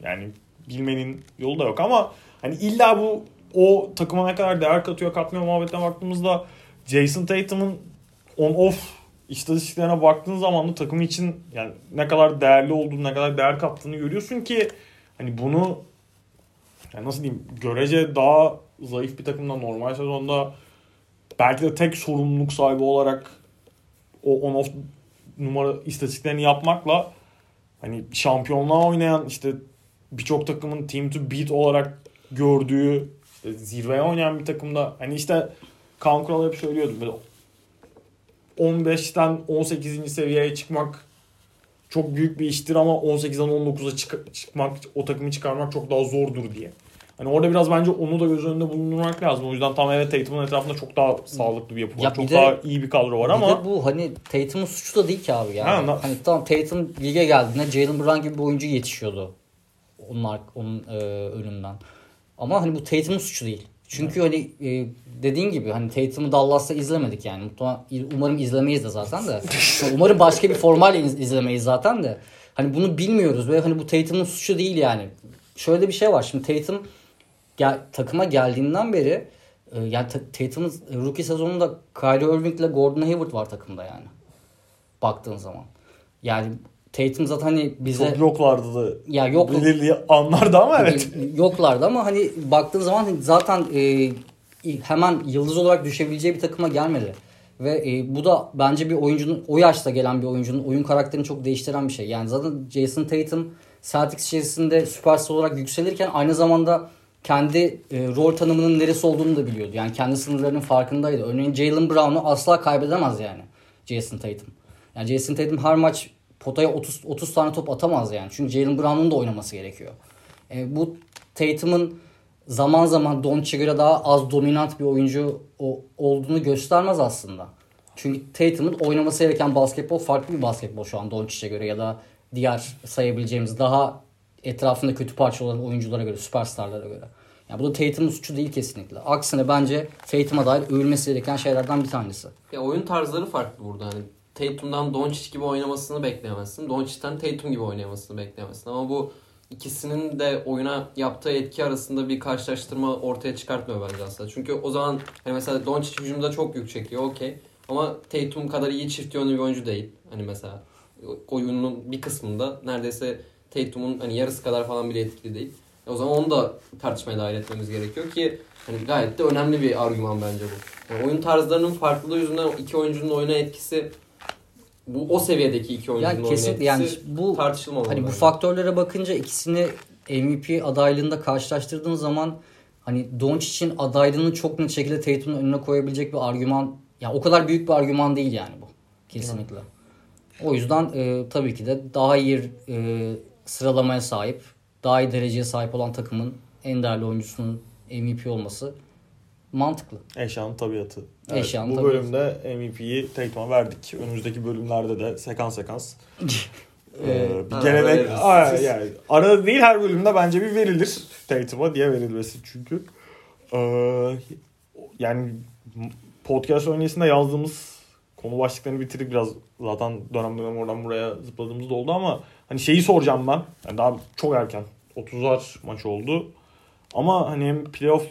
Yani bilmenin yolu da yok ama hani illa bu o takıma ne kadar değer katıyor katmıyor muhabbetine baktığımızda Jason Tatum'un on off istatistiklerine baktığın zaman da takım için yani ne kadar değerli olduğunu, ne kadar değer kattığını görüyorsun ki hani bunu yani nasıl diyeyim görece daha zayıf bir takımdan normal sezonda belki de tek sorumluluk sahibi olarak o on off numara istatistiklerini yapmakla hani şampiyonluğa oynayan işte birçok takımın team to beat olarak gördüğü işte zirveye oynayan bir takımda hani işte Kaan Kural hep söylüyordu böyle 15'ten 18. seviyeye çıkmak çok büyük bir iştir ama 18'den 19'a çık- çıkmak, o takımı çıkarmak çok daha zordur diye. Hani orada biraz bence onu da göz önünde bulundurmak lazım. O yüzden tam evet Tatum'un etrafında çok daha sağlıklı bir yapı var. Ya çok de- daha iyi bir kadro var Bir ama de bu hani Tatum'un suçu da değil ki abi yani. Ha, na- hani tamam Tatum lige geldiğinde Jalen Brown gibi bir oyuncu yetişiyordu. Onun, onun e, önünden. Ama hani bu Tatum'un suçu değil. Çünkü hani e, dediğin gibi hani Tatum'u Dallas'ta izlemedik yani. Umarım izlemeyiz de zaten de. Umarım başka bir formayla iz- izlemeyiz zaten de. Hani bunu bilmiyoruz ve hani bu Tatum'un suçu değil yani. Şöyle bir şey var. Şimdi Tatum gel, takıma geldiğinden beri e, yani Ta- Tatum'un rookie sezonunda Kyrie Irving ile Gordon Hayward var takımda yani. Baktığın zaman. Yani Tatum zaten hani bize çok yoklardı da ya yok belirli anlarda ama evet. yoklardı ama hani baktığın zaman zaten e, hemen yıldız olarak düşebileceği bir takıma gelmedi. Ve e, bu da bence bir oyuncunun o yaşta gelen bir oyuncunun oyun karakterini çok değiştiren bir şey. Yani zaten Jason Tatum Celtics içerisinde süperstar olarak yükselirken aynı zamanda kendi e, rol tanımının neresi olduğunu da biliyordu. Yani kendi sınırlarının farkındaydı. Örneğin Jalen Brown'u asla kaybedemez yani Jason Tatum. Yani Jason Tatum her maç potaya 30 30 tane top atamaz yani. Çünkü Jalen Brown'un da oynaması gerekiyor. E, bu Tatum'un zaman zaman Doncic'e göre daha az dominant bir oyuncu o, olduğunu göstermez aslında. Çünkü Tatum'un oynaması gereken basketbol farklı bir basketbol şu an Doncic'e göre ya da diğer sayabileceğimiz daha etrafında kötü parça olan oyunculara göre, süperstarlara göre. Yani bu da Tatum'un suçu değil kesinlikle. Aksine bence Tatum'a dair övülmesi gereken şeylerden bir tanesi. Ya oyun tarzları farklı burada. Hani Tatum'dan Doncic gibi oynamasını bekleyemezsin. Doncic'ten Tatum gibi oynamasını bekleyemezsin. Ama bu ikisinin de oyuna yaptığı etki arasında bir karşılaştırma ortaya çıkartmıyor bence aslında. Çünkü o zaman hani mesela Doncic hücumda çok yük çekiyor okey. Ama Tatum kadar iyi çift yönlü bir oyuncu değil. Hani mesela oyunun bir kısmında neredeyse Tatum'un hani yarısı kadar falan bile etkili değil. E o zaman onu da tartışmaya dahil etmemiz gerekiyor ki hani gayet de önemli bir argüman bence bu. Yani oyun tarzlarının farklılığı yüzünden iki oyuncunun oyuna etkisi bu o seviyedeki iki oyuncunun Yani kesinlikle yani bu tartışılmamalı. Hani bu faktörlere bakınca ikisini MVP adaylığında karşılaştırdığın zaman hani Doncic'in adaylığını çok net şekilde Tatum'un önüne koyabilecek bir argüman ya o kadar büyük bir argüman değil yani bu. Kesinlikle. O yüzden e, tabii ki de daha iyi e, sıralamaya sahip, daha iyi dereceye sahip olan takımın en değerli oyuncusunun MVP olması mantıklı. Eşyanın tabiatı. Eşyanın bu tabiatı. bölümde MVP'yi Tatum'a verdik. Önümüzdeki bölümlerde de sekans sekans. Ee, bir arada gelenek. Aa, yani arada değil her bölümde bence bir verilir Tatum'a diye verilmesi çünkü. Ee, yani podcast öncesinde yazdığımız konu başlıklarını bitirdik biraz zaten dönem dönem oradan buraya zıpladığımız da oldu ama hani şeyi soracağım ben. Yani daha çok erken. 30'lar maç oldu. Ama hani hem playoff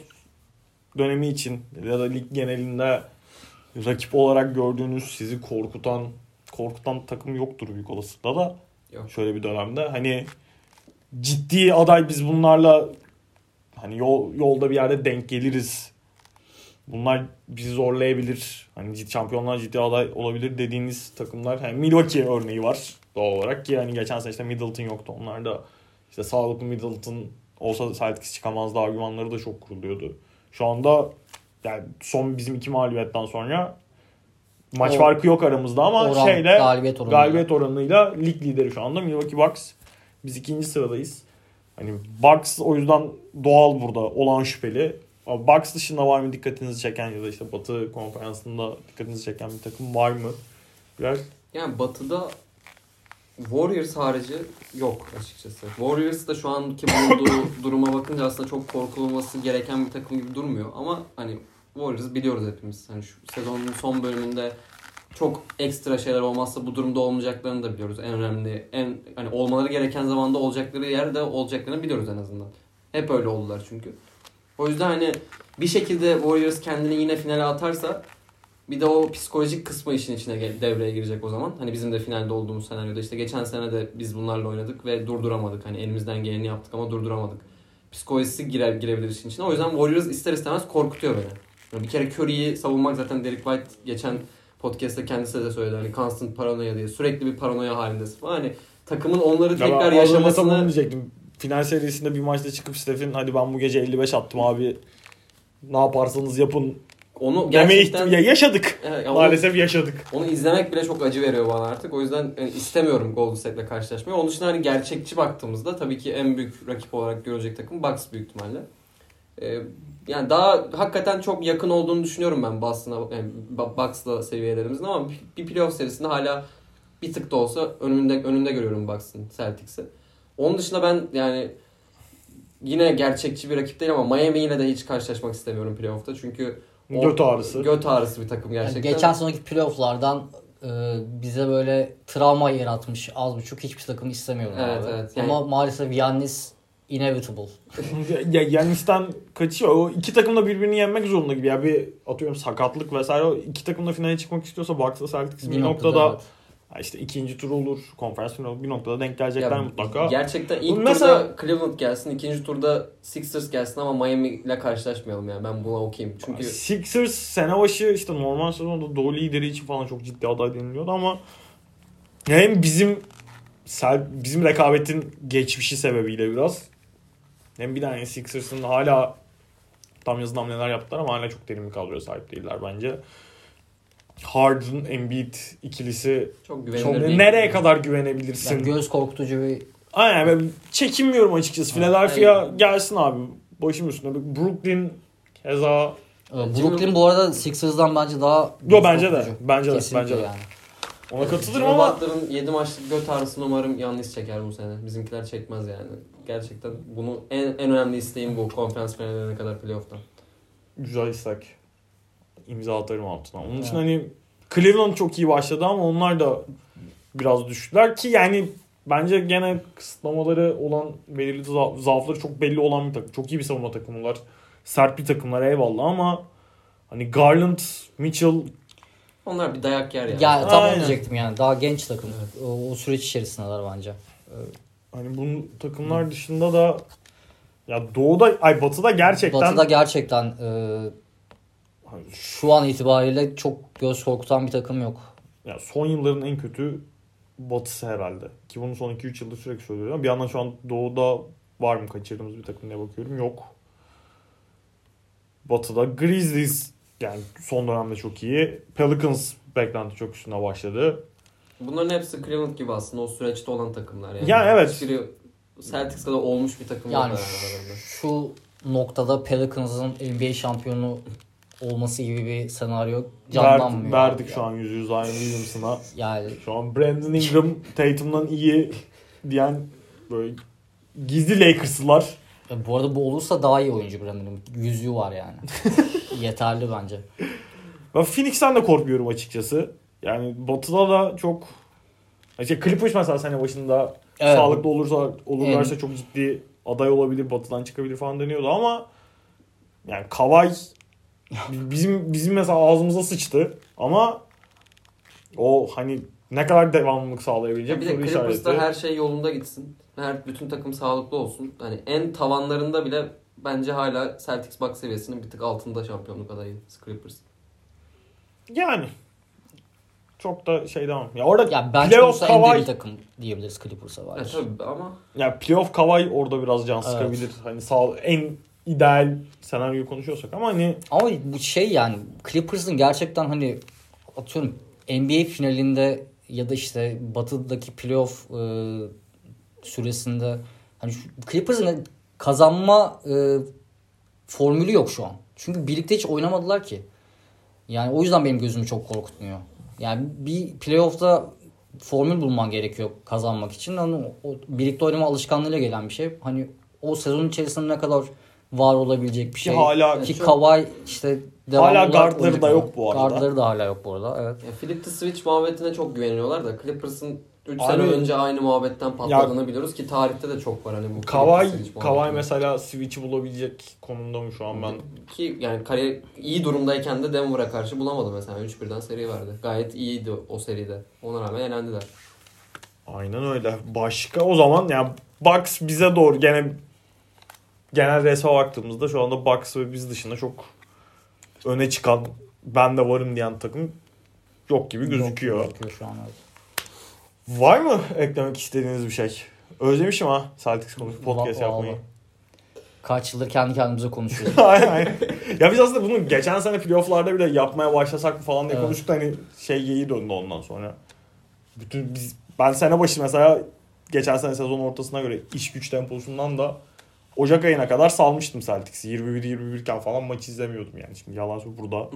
dönemi için ya da lig genelinde rakip olarak gördüğünüz sizi korkutan korkutan takım yoktur büyük olasılıkla da Yok. şöyle bir dönemde. Hani ciddi aday biz bunlarla hani yol, yolda bir yerde denk geliriz. Bunlar bizi zorlayabilir. Hani ciddi şampiyonlar ciddi aday olabilir dediğiniz takımlar. Hani Milwaukee örneği var doğal olarak ki hani geçen sene işte Middleton yoktu. Onlar da işte sağlıklı Middleton olsa Celtics çıkamazdı argümanları da çok kuruluyordu. Şu anda yani son bizim iki mağlubiyetten sonra maç O- farkı yok aramızda ama Oran, şeyle galibiyet oranı. galibiyet oranıyla lig lideri şu anda Milwaukee Bucks. Biz ikinci sıradayız. Hani Bucks o yüzden doğal burada olan şüpheli. Ama Bucks dışında var mı dikkatinizi çeken ya da işte Batı konferansında dikkatinizi çeken bir takım var mı? Biraz Yani batıda Warriors harici yok açıkçası. Warriors da şu anki bulunduğu duruma bakınca aslında çok korkulması gereken bir takım gibi durmuyor. Ama hani Warriors biliyoruz hepimiz. Hani şu sezonun son bölümünde çok ekstra şeyler olmazsa bu durumda olmayacaklarını da biliyoruz. En önemli, en hani olmaları gereken zamanda olacakları yerde olacaklarını biliyoruz en azından. Hep öyle oldular çünkü. O yüzden hani bir şekilde Warriors kendini yine finale atarsa bir de o psikolojik kısmı işin içine devreye girecek o zaman. Hani bizim de finalde olduğumuz senaryoda işte geçen sene de biz bunlarla oynadık ve durduramadık. Hani elimizden geleni yaptık ama durduramadık. Psikolojisi girer girebilir işin içine. O yüzden Warriors ister istemez korkutuyor beni. Yani bir kere Curry'i savunmak zaten Derek White geçen podcast'ta kendisi de söyledi. Hani constant paranoya diye. Sürekli bir paranoya halindesin falan. Hani takımın onları Ya tekrar onu yaşamasını diyecektim. Final serisinde bir maçta çıkıp Steph'in hadi ben bu gece 55 attım abi ne yaparsanız yapın onu gerçekten ya yaşadık. Evet, ya onu- Maalesef yaşadık. Onu izlemek bile çok acı veriyor bana artık. O yüzden yani istemiyorum Golden State'le karşılaşmayı. Onun dışında hani gerçekçi baktığımızda tabii ki en büyük rakip olarak görecek takım Bucks büyük ihtimalle. Ee, yani daha hakikaten çok yakın olduğunu düşünüyorum ben Boston'a, yani Bucks'la seviyelerimizin ama bir playoff serisinde hala bir tık da olsa önünde önünde görüyorum Bucks'ın Celtics'i. Onun dışında ben yani yine gerçekçi bir rakip değil ama Miami ile de hiç karşılaşmak istemiyorum playoff'ta. Çünkü Göt ağrısı. Göt ağrısı bir takım Yani gerçekten. geçen sonraki playofflardan e, bize böyle travma yaratmış az buçuk hiçbir takım istemiyorum Evet, abi. evet. Yani- Ama maalesef Yannis inevitable. ya Yannis'ten kaçıyor. O iki takım da birbirini yenmek zorunda gibi. Ya bir atıyorum sakatlık vesaire. O iki takım da finale çıkmak istiyorsa Bucks'la Celtics bir, noktada, evet. İşte ikinci tur olur, konferans finali olur. Bir noktada denk gelecekler Ya, mutlaka. Gerçekten ilk Mesela- turda Cleveland gelsin, ikinci turda Sixers gelsin ama Miami ile karşılaşmayalım yani. Ben buna okuyayım. Çünkü Sixers sene başı işte normal sezonda doğu lideri için falan çok ciddi aday deniliyordu ama hem bizim bizim rekabetin geçmişi sebebiyle biraz hem bir tane Sixers'ın hala tam yazılan hamleler yaptılar ama hala çok derin bir kadroya sahip değiller bence. Harden, Embiid ikilisi çok çok nereye kadar güvenebilirsin? Yani göz korkutucu bir Aynen ben çekinmiyorum açıkçası. Evet. Philadelphia gelsin abi. Başım üstünde. Brooklyn keza e, Brooklyn bu arada Sixers'dan bence daha Yo bence de. Bence de. Bence de. yani. Ona katılırım Jimmy ama Butler'ın 7 maçlık göt ağrısını umarım yanlış çeker bu sene. Bizimkiler çekmez yani. Gerçekten bunu en, en önemli isteğim bu konferans finaline kadar playoff'tan. güzel istek. İmza atarım altına. Onun için hani Cleveland çok iyi başladı ama onlar da biraz düştüler ki yani bence gene kısıtlamaları olan belirli za- zaafları çok belli olan bir takım. Çok iyi bir savunma takımı var. Sert bir takımlar eyvallah ama hani Garland, Mitchell Onlar bir dayak yer yani. Ya tam onu Aynen. diyecektim yani. Daha genç takım. O, o süreç içerisindeler bence. hani bu takımlar dışında da ya doğuda ay batıda gerçekten Batı'da gerçekten e, şu an itibariyle çok göz korkutan bir takım yok. Ya son yılların en kötü batısı herhalde. Ki bunu son 2-3 yıldır sürekli söylüyorum. Ama bir yandan şu an doğuda var mı kaçırdığımız bir takım diye bakıyorum. Yok. Batı'da Grizzlies yani son dönemde çok iyi. Pelicans beklenti çok üstüne başladı. Bunların hepsi Cleveland gibi aslında o süreçte olan takımlar yani. Yani evet. Hiçbiri Celtics'te de olmuş bir takım Yani şu noktada Pelicans'ın NBA şampiyonu olması gibi bir senaryo canlanmıyor. Ver, verdik abi şu an yüz yüz Zion Williamson'a. Yani Şu an Brandon Ingram Tatum'dan iyi diyen böyle gizli Lakers'lılar. ya bu arada bu olursa daha iyi oyuncu Brandon'ın. Yüzüğü var yani. Yeterli bence. Ben Phoenix'ten de korkmuyorum açıkçası. Yani Batı'da da çok işte Clippers mesela sene başında Evet. sağlıklı olursa olurlarsa Evet. çok ciddi aday olabilir, Batı'dan çıkabilir falan deniyordu ama yani Kavay bizim bizim mesela ağzımıza sıçtı ama o hani ne kadar devamlılık sağlayabilecek Ya bir soru de Clippers'ta her şey yolunda gitsin. Her bütün takım sağlıklı olsun. Hani en tavanlarında bile bence hala Celtics Bucks seviyesinin bir tık altında şampiyonluk adayı Clippers. Yani çok da şey devam. Ya orada Ya bence playoff bir takım diyebiliriz Clippers'a Ya var. tabii ama ya playoff Kavay orada biraz can Evet. sıkabilir. Hani sağ en ideal senaryoyu konuşuyorsak ama hani Ama bu şey yani Clippers'ın gerçekten hani atıyorum NBA finalinde ya da işte batıdaki playoff e, süresinde hani Clippers'ın kazanma e, formülü yok şu an. Çünkü birlikte hiç oynamadılar ki. Yani o yüzden benim gözümü çok korkutmuyor. Yani bir playoff'ta formül bulman gerekiyor kazanmak için. Hani o birlikte oynama alışkanlığıyla gelen bir şey. Hani o sezon içerisinde ne kadar var olabilecek bir ki şey. hala Ki çok- Kawhi işte devamlı Hala guardları da yok bu arada. Guardları da hala yok bu arada. Evet. ya flip the switch muhabbetine çok güveniyorlar da Clippers'ın 3 Abi- sene önce aynı muhabbetten patladığını biliyoruz ki tarihte de çok var hani bu Kavay muhabbeti. mesela switch'i bulabilecek konumda mı şu an ben? Ki yani kariyer iyi durumdayken de Denver'a karşı bulamadı mesela. 3-1'den seri verdi. Gayet iyiydi o seride. Ona rağmen elendiler. Aynen öyle. Başka o zaman yani Bucks bize doğru gene genel resme baktığımızda şu anda Bucks ve biz dışında çok öne çıkan ben de varım diyen takım yok gibi gözüküyor. Yok, gözüküyor şu an evet. Var mı eklemek istediğiniz bir şey? Özlemişim ha Celtics konuş podcast Va- yapmayı. vallahi. Kaç yıldır kendi kendimize konuşuyoruz. aynen aynen. Ya biz aslında bunu geçen sene playofflarda bile yapmaya başlasak mı falan diye Evet. konuştuk da hani şey geyiği döndü ondan sonra. Bütün biz ben sene başı mesela geçen sene sezon ortasına göre iş güç temposundan da Ocak ayına kadar salmıştım Celtics'i. 21-21 iken falan maç izlemiyordum yani. Şimdi yalan söylüyorum burada.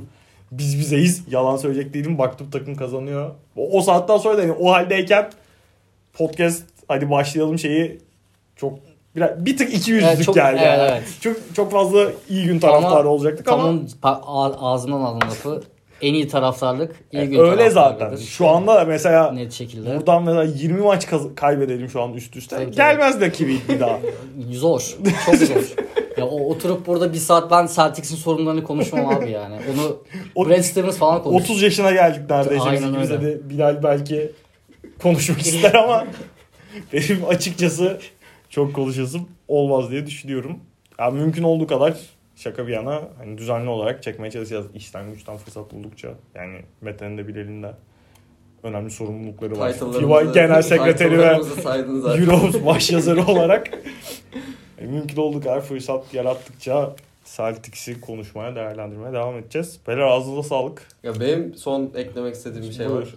Biz bizeyiz. Yalan söyleyecek değilim. Baktım takım kazanıyor. O, o saatten sonra da yani o haldeyken podcast hadi başlayalım şeyi çok biraz, bir tık iki yüzlük Evet, çok- geldi. evet, yani. evet. Çok, çok fazla iyi gün taraftarı Ama olacaktık ama Tamam ağzımdan alın lafı. En iyi taraftarlık iyi gün öyle zaten. Şu anda da mesela net şekilde. buradan mesela 20 maç kaybedelim şu an üst üste. Tabii, tabii. Gelmez de kivi bir daha. Zor. Çok zor. ya o oturup burada bir saat ben Celtics'in sorunlarını konuşmam abi yani. Onu O- Brad Stevens falan konuşuyor. 30 yaşına geldik neredeyse. Aynen Biz bize de Bilal belki konuşmak ister ama benim açıkçası çok konuşasım olmaz diye düşünüyorum. Yani mümkün olduğu kadar şaka bir yana hani düzenli olarak çekmeye çalışacağız. İşten güçten fırsat buldukça. Yani Mete'nin de Bilal'in önemli sorumlulukları var. Title'larımızı- Genel Sekreteri ve. Euros baş yazarı olarak e, mümkün olduğu kadar fırsat yarattıkça Celtics'i konuşmaya, değerlendirmeye devam edeceğiz. Beyler ağzınıza sağlık. Ya benim son eklemek istediğim bir şey var.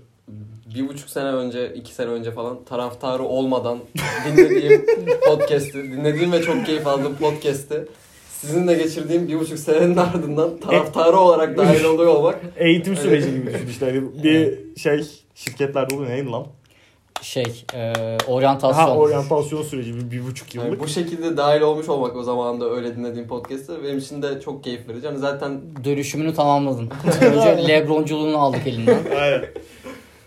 Bir buçuk sene önce, iki sene önce falan taraftarı olmadan dinlediğim podcast'i, dinlediğim ve çok keyif aldığım podcast'i sizinle geçirdiğim bir buçuk senenin ardından taraftarı olarak dahil oluyor olmak Eğitim süreci gibi düşün işte. Hani bir şey şirketlerde oluyor neydi lan? Şey, e, oryantasyon. Ha oryantasyon süreci bir, bir buçuk Yani yıllık. bu şekilde dahil olmuş olmak o zaman da öyle dinlediğim podcast'te benim için de çok keyif verici. Yani zaten Dönüşümünü tamamladın. Önce Lebronculuğunu aldık elinden. Aynen.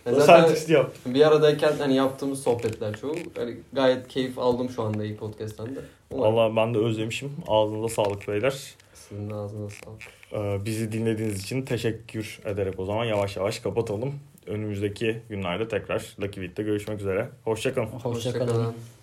Yani O zaten Celtics'li yaptı. bir aradayken hani yaptığımız sohbetler çoğu hani gayet keyif aldım şu anda iyi podcast'ten de. Umarım Valla ben de özlemişim. Ağzınıza sağlık beyler. Sizin de ağzınıza sağlık. Ee, bizi dinlediğiniz için teşekkür ederek o zaman yavaş yavaş kapatalım. Önümüzdeki günlerde tekrar Lucky Beat'te görüşmek üzere. Hoşçakalın. Hoşçakalın. Hoşçakalın.